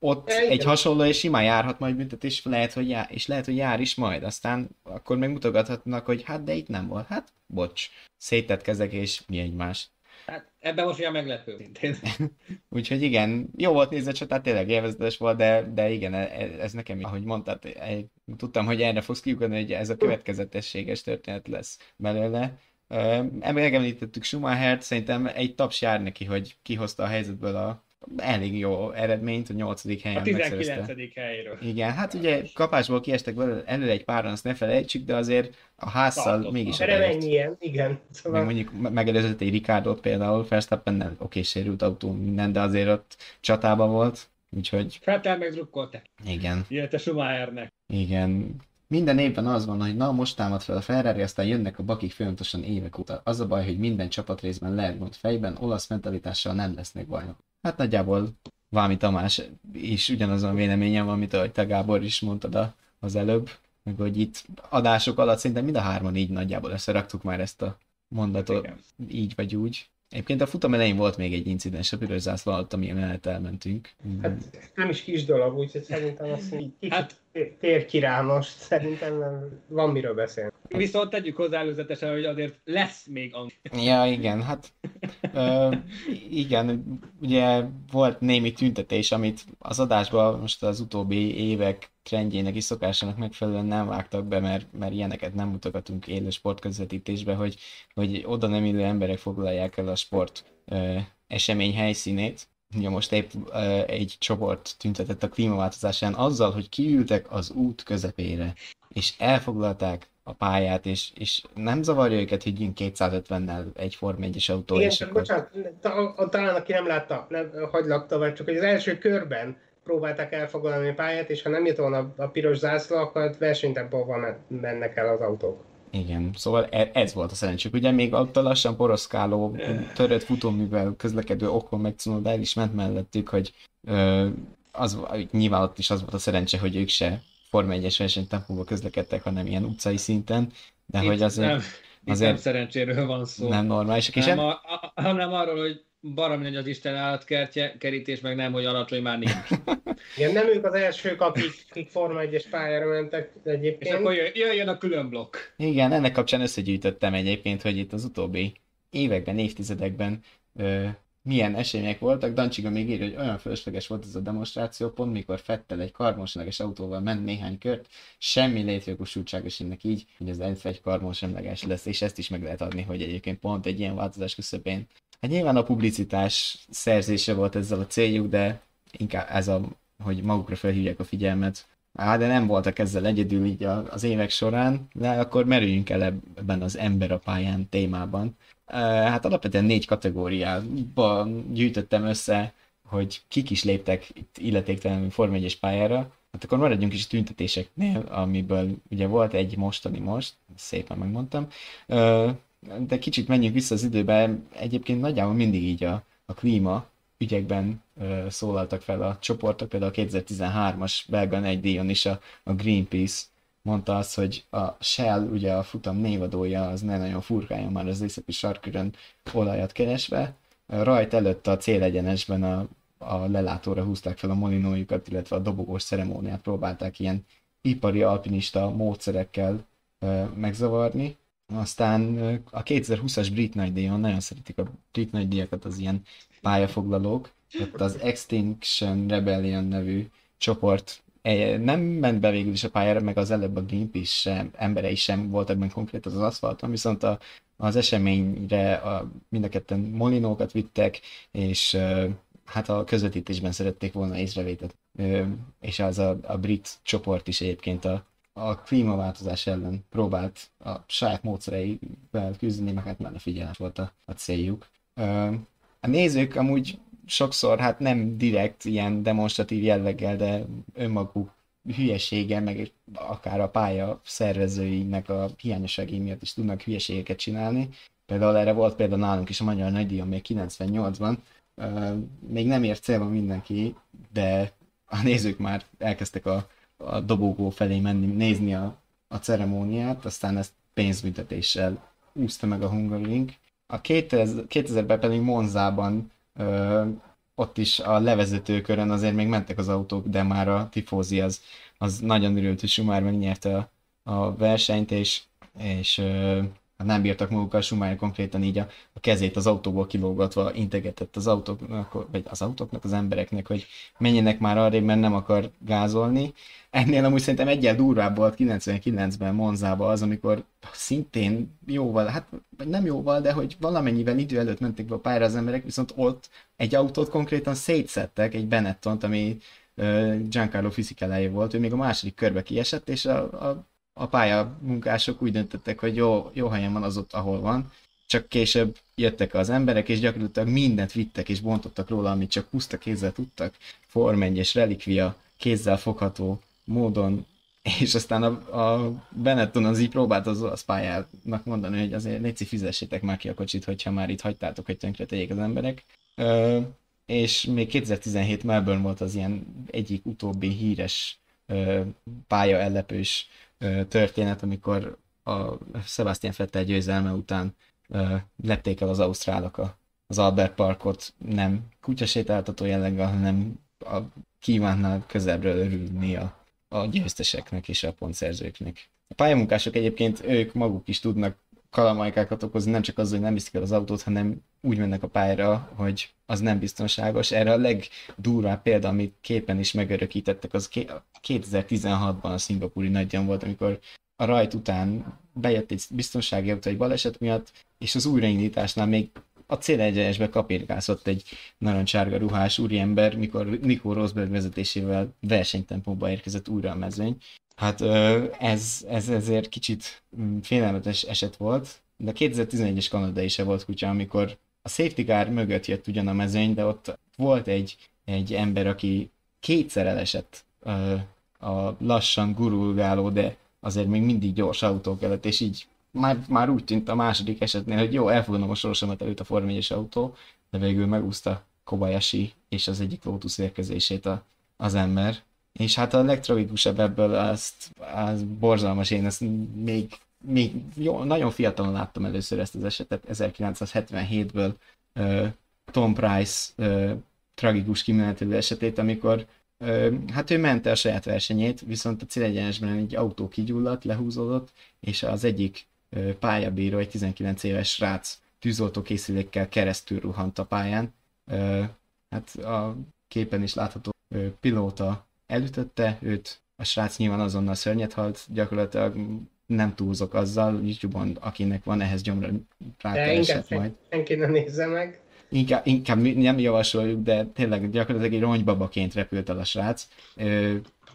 Speaker 3: ott ja, egy hasonló és simán járhat majd büntetés, lehet, hogy jár, és lehet, hogy jár is majd. Aztán akkor megmutogathatnak, hogy hát de itt nem volt. Hát bocs, szétett kezek és mi egymás.
Speaker 5: Hát ebben most olyan meglepő szintén.
Speaker 3: Úgyhogy igen, jó volt nézni a csatát, tényleg élvezetes volt, de, de igen, ez, ez nekem, ahogy mondtad, tudtam, hogy erre fogsz kiugodni, hogy ez a következetességes történet lesz belőle. Megemlítettük Schumachert, szerintem egy taps jár neki, hogy kihozta a helyzetből a, elég jó eredményt, a nyolcadik helyen
Speaker 5: A 19. helyről.
Speaker 3: Igen, hát ugye kapásból kiestek belőle előre egy páran, azt ne felejtsük, de azért a házszal Tartott mégis
Speaker 4: ilyen, igen.
Speaker 3: Szóval... Meg mondjuk megelőzött egy Ricardo például, Verstappen nem, oké, sérült autó, minden, de azért ott csatában volt, úgyhogy...
Speaker 5: Feltel meg drukkoltak.
Speaker 3: Igen.
Speaker 5: Illetve Schumachernek.
Speaker 3: Igen. minden évben az van, hogy na most támad fel a Ferrari, aztán jönnek a bakik folyamatosan évek óta. Az a baj, hogy minden csapatrészben lehet mond fejben, olasz mentalitással nem lesznek bajnok. Hát nagyjából Vámi Tamás is ugyanazon véleményem van, amit ahogy te Gábor is mondtad az előbb, meg hogy itt adások alatt szinte mind a hárman így nagyjából összeraktuk már ezt a mondatot, hát így vagy úgy. Egyébként a futam elején volt még egy incidens a piros zászló alatt, ami mellett elmentünk.
Speaker 4: Hát nem is kis dolog, úgyhogy szerintem azt így hát, tér ki rá most, szerintem nem, van miről beszélni.
Speaker 5: Viszont tegyük hozzá előzetesen, hogy azért lesz még
Speaker 3: ang. Ja, igen, hát ö, igen, ugye volt némi tüntetés, amit az adásban most az utóbbi évek trendjének is szokásának megfelelően nem vágtak be, mert, mert ilyeneket nem mutogatunk élő sportközvetítésbe, hogy, hogy oda nem illő emberek foglalják el a sport ö, esemény helyszínét. Ugye most épp ö, egy csoport tüntetett a klímaváltozásán azzal, hogy kiültek az út közepére, és elfoglalták a pályát, és, és nem zavarja őket, hogy jön 250-nel egy Form 1 autó.
Speaker 4: Igen, csak akkor... bocsánat, talán aki nem látta, nem, hagylak tovább, csak hogy az első körben próbálták elfoglalni a pályát, és ha nem jött volna a piros zászló, akkor versenytempóval mennek el az autók.
Speaker 3: Igen, szóval e- ez volt a szerencsék. Ugye még ott a lassan poroszkáló, törött futóművel közlekedő okon meg Cunoda el is ment mellettük, hogy ö, az, nyilván ott is az volt a szerencse, hogy ők se Forma 1-es versenytempóval közlekedtek, hanem ilyen utcai szinten, de Itt hogy azért... Nem,
Speaker 5: azért nem szerencséről van szó.
Speaker 3: Nem normális.
Speaker 5: Nem, a, a, hanem arról, hogy baromi nagy az Isten állatkertje, kerítés meg nem, hogy alacsony már nincs.
Speaker 4: Igen, nem ők az elsők, akik, akik Forma 1-es pályára mentek egyébként.
Speaker 5: És akkor jöjjön a külön blokk.
Speaker 3: Igen, ennek kapcsán összegyűjtöttem egyébként, hogy itt az utóbbi években, évtizedekben ö, milyen események voltak. Dancsiga még írja, hogy olyan fölösleges volt ez a demonstráció, pont mikor Fettel egy karbonsemleges autóval ment néhány kört, semmi létjogosultságos ennek így, hogy az F egy karbonsemleges lesz, és ezt is meg lehet adni, hogy egyébként pont egy ilyen változás közepén Hát nyilván a publicitás szerzése volt ezzel a céljuk, de inkább ez a, hogy magukra felhívják a figyelmet. Á, de nem voltak ezzel egyedül így az évek során, de akkor merüljünk el ebben az ember a pályán témában. Hát alapvetően négy kategóriában gyűjtöttem össze, hogy kik is léptek itt illetéktelenül Form 1 pályára. Hát akkor maradjunk is tüntetéseknél, amiből ugye volt egy mostani most, szépen megmondtam de kicsit menjünk vissza az időbe, egyébként nagyjából mindig így a, a klíma ügyekben ö, szólaltak fel a csoportok, például a 2013-as belga egy díjon is a, a Greenpeace mondta azt, hogy a Shell, ugye a futam névadója, az ne nagyon furkáljon már az északi sarkörön olajat keresve. Rajt előtt a célegyenesben a, a lelátóra húzták fel a molinójukat, illetve a dobogós ceremóniát próbálták ilyen ipari alpinista módszerekkel ö, megzavarni. Aztán a 2020-as Brit Díjon, nagyon szeretik a Brit díjakat az ilyen pályafoglalók. Ott az Extinction Rebellion nevű csoport nem ment be végül is a pályára, meg az előbb a Greenpeace sem, emberei sem volt ebben konkrét az aszfalton, viszont a, az eseményre a, mind a ketten molinókat vittek, és hát a közvetítésben szerették volna észrevételt. És az a, a brit csoport is egyébként a a klímaváltozás ellen próbált a saját módszereivel küzdeni, meg hát a figyelés volt a, a céljuk. A nézők amúgy sokszor, hát nem direkt ilyen demonstratív jelleggel, de önmaguk hülyesége, meg akár a pálya szervezőinek a hiányossági miatt is tudnak hülyeségeket csinálni. Például erre volt például nálunk is a Magyar Nagydíjon még 98-ban. Még nem ért célba mindenki, de a nézők már elkezdtek a a dobogó felé menni, nézni a, a ceremóniát, aztán ezt pénzbüntetéssel úszta meg a Hungaroring. A 2000, 2000-ben pedig Monzában ö, ott is a levezetőkörön azért még mentek az autók, de már a tifózi az, az nagyon örült, hogy Schumacher megnyerte a, a versenyt, és, és ö, nem bírtak magukkal, Schumacher konkrétan így a, a kezét az autóból kilógatva integetett az autóknak, vagy az autóknak, az embereknek, hogy menjenek már arra, mert nem akar gázolni. Ennél amúgy szerintem egyel durvább volt 99-ben Monzában az, amikor szintén jóval, hát nem jóval, de hogy valamennyivel idő előtt mentek be a pályára az emberek, viszont ott egy autót konkrétan szétszettek, egy Benettont, ami Giancarlo Fisichella volt, ő még a második körbe kiesett, és a, a a pálya munkások úgy döntöttek, hogy jó, jó helyen van az ott, ahol van, csak később jöttek az emberek, és gyakorlatilag mindent vittek és bontottak róla, amit csak puszta kézzel tudtak. Form 1 relikvia, kézzel fogható módon és aztán a, a Benetton az így próbált az olasz pályának mondani, hogy azért légy fizessétek már ki a kocsit, hogyha már itt hagytátok, hogy tönkre tegyék az emberek. Ö, és még 2017 Melbourne volt az ilyen egyik utóbbi híres pálya ellepős történet, amikor a Sebastian Vettel győzelme után lepték el az ausztrálok a, az Albert Parkot nem kutyasétáltató jelleggel, hanem a kívánnál közelről örülni a a győzteseknek és a pontszerzőknek. A pályamunkások egyébként ők maguk is tudnak kalamajkákat okozni, nem csak az, hogy nem viszik el az autót, hanem úgy mennek a pályára, hogy az nem biztonságos. Erre a legdurvább példa, amit képen is megörökítettek, az 2016-ban a szingapúri nagyjan volt, amikor a rajt után bejött egy biztonsági autó egy baleset miatt, és az újraindításnál még a célegyenesbe kapirkászott egy narancsárga ruhás úriember, mikor Nico Rosberg vezetésével versenytempóba érkezett újra a mezőny. Hát ez, ez ezért kicsit mm, félelmetes eset volt, de 2011-es Kanada is volt kutya, amikor a safety car mögött jött ugyan a mezőny, de ott volt egy, egy ember, aki kétszer elesett a lassan gurulgáló, de azért még mindig gyors autók előtt, és így már, már úgy tűnt a második esetnél, hogy jó, elfogadom a sorosomat előtt a Form autó, de végül megúszta Kobayashi és az egyik Lotus érkezését a, az ember. És hát a legtragikusabb ebből azt, az borzalmas, én ezt még, még jó, nagyon fiatalon láttam először ezt az esetet, 1977-ből uh, Tom Price uh, tragikus kimenetelő esetét, amikor uh, hát ő mente a saját versenyét, viszont a célegyenesben egy autó kigyulladt, lehúzódott, és az egyik pályabíró, egy 19 éves srác tűzoltókészülékkel keresztül ruhant a pályán. Hát a képen is látható pilóta elütötte őt, a srác nyilván azonnal szörnyet halt, gyakorlatilag nem túlzok azzal, YouTube-on, akinek van ehhez gyomra
Speaker 4: rákeresett majd. Senki nem nézze meg.
Speaker 3: Inkább, inkább nem javasoljuk, de tényleg gyakorlatilag egy rongybabaként repült el a srác.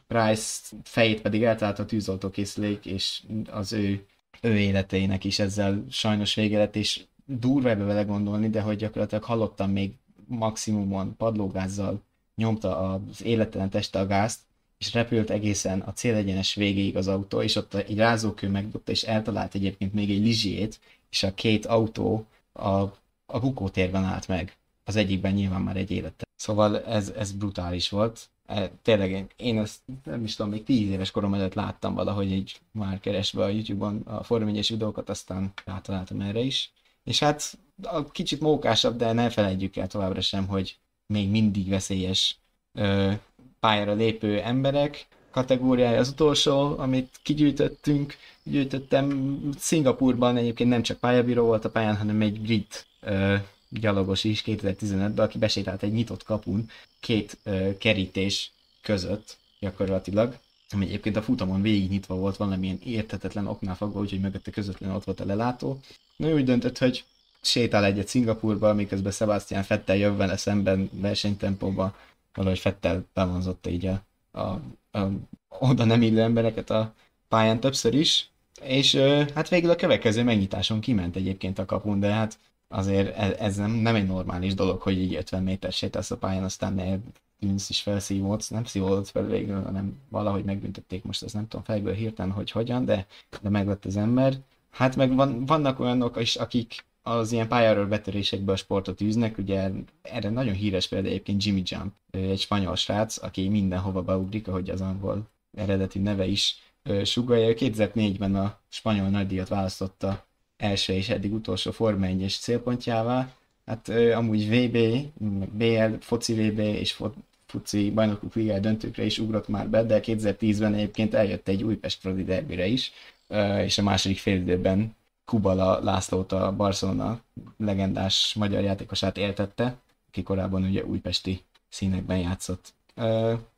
Speaker 3: Price fejét pedig eltalált a tűzoltókészülék, és az ő ő életeinek is ezzel sajnos vége lett, és durva ebbe vele gondolni, de hogy gyakorlatilag hallottam még maximumon padlógázzal nyomta az életlen teste a gázt, és repült egészen a célegyenes végéig az autó, és ott egy rázókő megdobta, és eltalált egyébként még egy lizsiét, és a két autó a, a bukótérben állt meg. Az egyikben nyilván már egy élete. Szóval ez, ez brutális volt. E, tényleg én ezt nem is tudom, még tíz éves korom előtt láttam valahogy így már keresve a YouTube-on a forményes videókat, aztán rátaláltam erre is. És hát a kicsit mókásabb, de ne felejtjük el továbbra sem, hogy még mindig veszélyes ö, pályára lépő emberek kategóriája az utolsó, amit kigyűjtöttünk, gyűjtöttem Szingapurban egyébként nem csak pályabíró volt a pályán, hanem egy brit ö, gyalogos is 2015-ben, aki besétált egy nyitott kapun két uh, kerítés között gyakorlatilag, ami egyébként a futamon végig nyitva volt valamilyen értetetlen oknál fogva, úgyhogy mögötte közvetlenül ott volt a lelátó. Na úgy döntött, hogy sétál egyet Szingapurba, miközben Sebastian Fettel jön vele szemben versenytempóba, valahogy Fettel bevonzotta így a, a, a, oda nem illő embereket a pályán többször is, és hát végül a következő megnyitáson kiment egyébként a kapun, de hát azért ez, ez nem, nem egy normális dolog, hogy így 50 méter sétálsz a pályán, aztán ne tűnsz is felszívódsz, nem szívódott fel végül, hanem valahogy megbüntették most, ez nem tudom fejből hirtelen, hogy hogyan, de, de meglett az ember. Hát meg van, vannak olyanok is, akik az ilyen pályáról betörésekből a sportot űznek, ugye erre nagyon híres példa egyébként Jimmy Jump, egy spanyol srác, aki mindenhova beugrik, ahogy az angol eredeti neve is sugalja. 2004-ben a spanyol nagydíjat választotta első és eddig utolsó Forma 1-es célpontjává. Hát amúgy VB, BL, foci VB és fo- foci bajnokok ligája döntőkre is ugrott már be, de 2010-ben egyébként eljött egy Újpest Fradi derbire is, és a második félidőben Kubala Lászlót a Barcelona legendás magyar játékosát éltette, aki korábban ugye újpesti színekben játszott.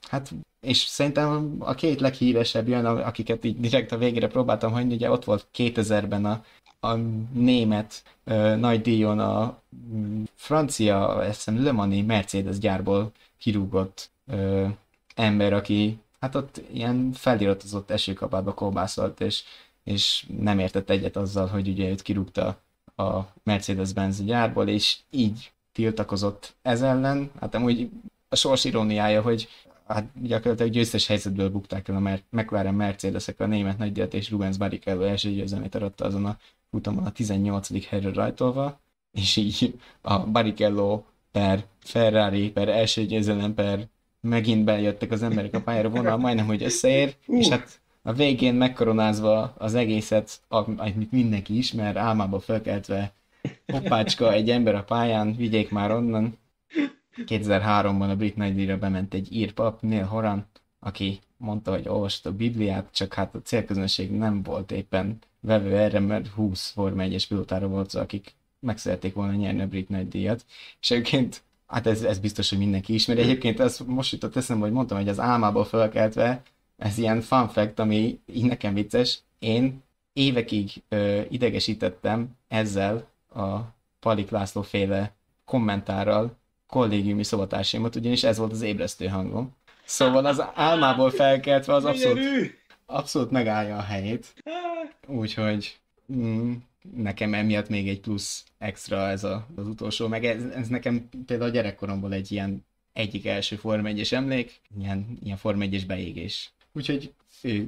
Speaker 3: Hát, és szerintem a két leghíresebb jön, akiket így direkt a végére próbáltam hagyni, ugye ott volt 2000-ben a a német ö, nagy díjon a mm, francia, azt hiszem Le Mani Mercedes gyárból kirúgott ö, ember, aki hát ott ilyen feliratozott esőkapába kolbászolt, és, és nem értett egyet azzal, hogy ugye őt kirúgta a Mercedes-Benz gyárból, és így tiltakozott ez ellen. Hát amúgy a sors iróniája, hogy hát gyakorlatilag győztes helyzetből bukták el a Mer- McLaren Mercedesek a német nagydíjat, és Rubens Barrichello első győzelmét aratta azon a futamon a 18. helyre rajtolva, és így a Barrichello per Ferrari per első győzelem per megint bejöttek az emberek a pályára vonal, majdnem, hogy összeér, uh. és hát a végén megkoronázva az egészet, amit mindenki ismer, álmába felkeltve, hoppácska, egy ember a pályán, vigyék már onnan. 2003-ban a brit nagydíjra bement egy írpap, Neil Horan, aki mondta, hogy olvasta a Bibliát, csak hát a célközönség nem volt éppen vevő erre, mert 20 Forma 1-es pilótára volt szó, akik meg szerették volna nyerni a brit nagydíjat. És egyébként, hát ez, ez biztos, hogy mindenki ismeri. Egyébként ez most jutott eszembe, hogy mondtam, hogy az álmából felkeltve, ez ilyen fun fact, ami így nekem vicces. Én évekig ö, idegesítettem ezzel a Palik László féle kommentárral kollégiumi szobatársaimat, ugyanis ez volt az ébresztő hangom. Szóval az álmából felkeltve az abszolút, abszolút megállja a helyét. Úgyhogy mm, nekem emiatt még egy plusz extra ez a, az utolsó, meg ez, ez nekem például a gyerekkoromból egy ilyen egyik első Form 1 emlék, ilyen, ilyen Form 1 beégés. Úgyhogy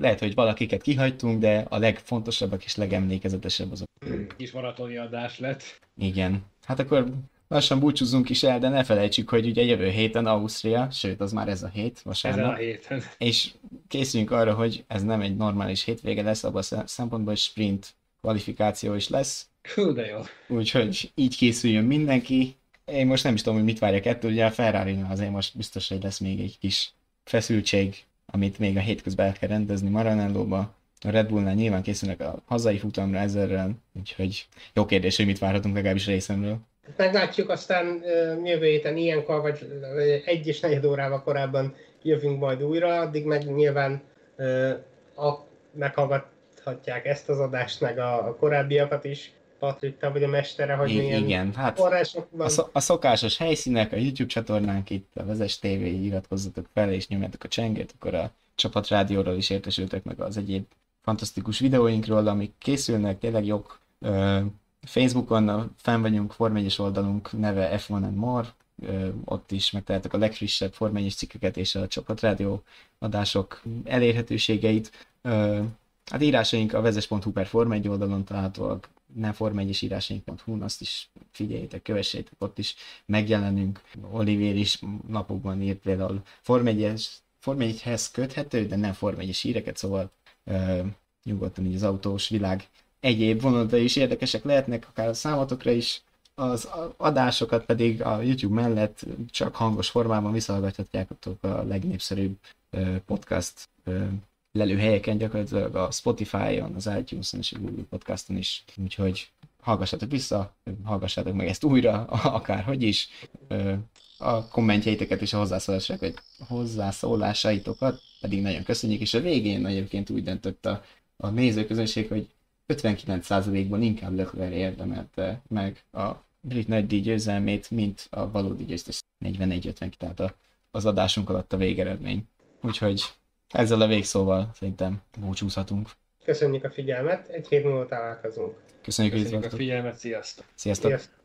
Speaker 3: lehet, hogy valakiket kihagytunk, de a legfontosabbak és legemlékezetesebb azok.
Speaker 5: Kis maratoni adás lett.
Speaker 3: Igen. Hát akkor lassan búcsúzzunk is el, de ne felejtsük, hogy ugye jövő héten Ausztria, sőt, az már ez a hét, vasárnap.
Speaker 5: Ezen a héten.
Speaker 3: És készüljünk arra, hogy ez nem egy normális hétvége lesz, abban a szempontból, hogy sprint kvalifikáció is lesz.
Speaker 5: Hú, de jó.
Speaker 3: Úgyhogy így készüljön mindenki. Én most nem is tudom, hogy mit várjak ettől, ugye a ferrari azért most biztos, hogy lesz még egy kis feszültség, amit még a hétközben el kell rendezni Maranellóba. A Red Bullnál nyilván készülnek a hazai futamra ezerrel, úgyhogy jó kérdés, hogy mit várhatunk legalábbis részemről.
Speaker 4: Meglátjuk, aztán jövő héten ilyenkor, vagy egy és negyed órával korábban jövünk majd újra, addig meg nyilván a, meghallgathatják ezt az adást, meg a, korábbiakat is. Patrik, te vagy a mestere, hogy I- milyen igen, hát forrásokban...
Speaker 3: A, a szokásos helyszínek, a YouTube csatornánk itt, a Vezes TV, iratkozzatok fel és nyomjátok a csengét, akkor a csapatrádióról is értesültek meg az egyéb fantasztikus videóinkról, amik készülnek, tényleg jók. Facebookon fenn vagyunk, Form 1 oldalunk neve F1 and More, ott is megtaláltak a legfrissebb Form 1 cikkeket és a csapatrádió adások elérhetőségeit. Hát írásaink a vezes.hu per Form 1 oldalon találhatóak, nem Form 1 írásaink.hu, azt is figyeljétek, kövessétek, ott is megjelenünk. Olivier is napokban írt például Form 1 Form 1-hez köthető, de nem Form 1 híreket, szóval uh, nyugodtan így az autós világ egyéb vonatai is érdekesek lehetnek, akár a számotokra is, az adásokat pedig a YouTube mellett csak hangos formában visszahallgathatjátok a legnépszerűbb podcast lelőhelyeken, gyakorlatilag a Spotify-on, az iTunes-on és a Google Podcaston is. Úgyhogy hallgassatok vissza, hallgassátok meg ezt újra, akárhogy is. A kommentjeiteket és a hozzászólásaitokat, hozzászólásaitokat pedig nagyon köszönjük, és a végén egyébként úgy döntött a, a nézőközönség, hogy 59%-ban inkább Leclerc érdemelte meg a brit nagydíj győzelmét, mint a valódi győztes 41-50, tehát az adásunk alatt a végeredmény. Úgyhogy ezzel a végszóval szerintem búcsúzhatunk.
Speaker 4: Köszönjük a figyelmet, egy hét múlva találkozunk.
Speaker 3: Köszönjük,
Speaker 5: Köszönjük a figyelmet, sziasztok!
Speaker 3: Sziasztok! sziasztok.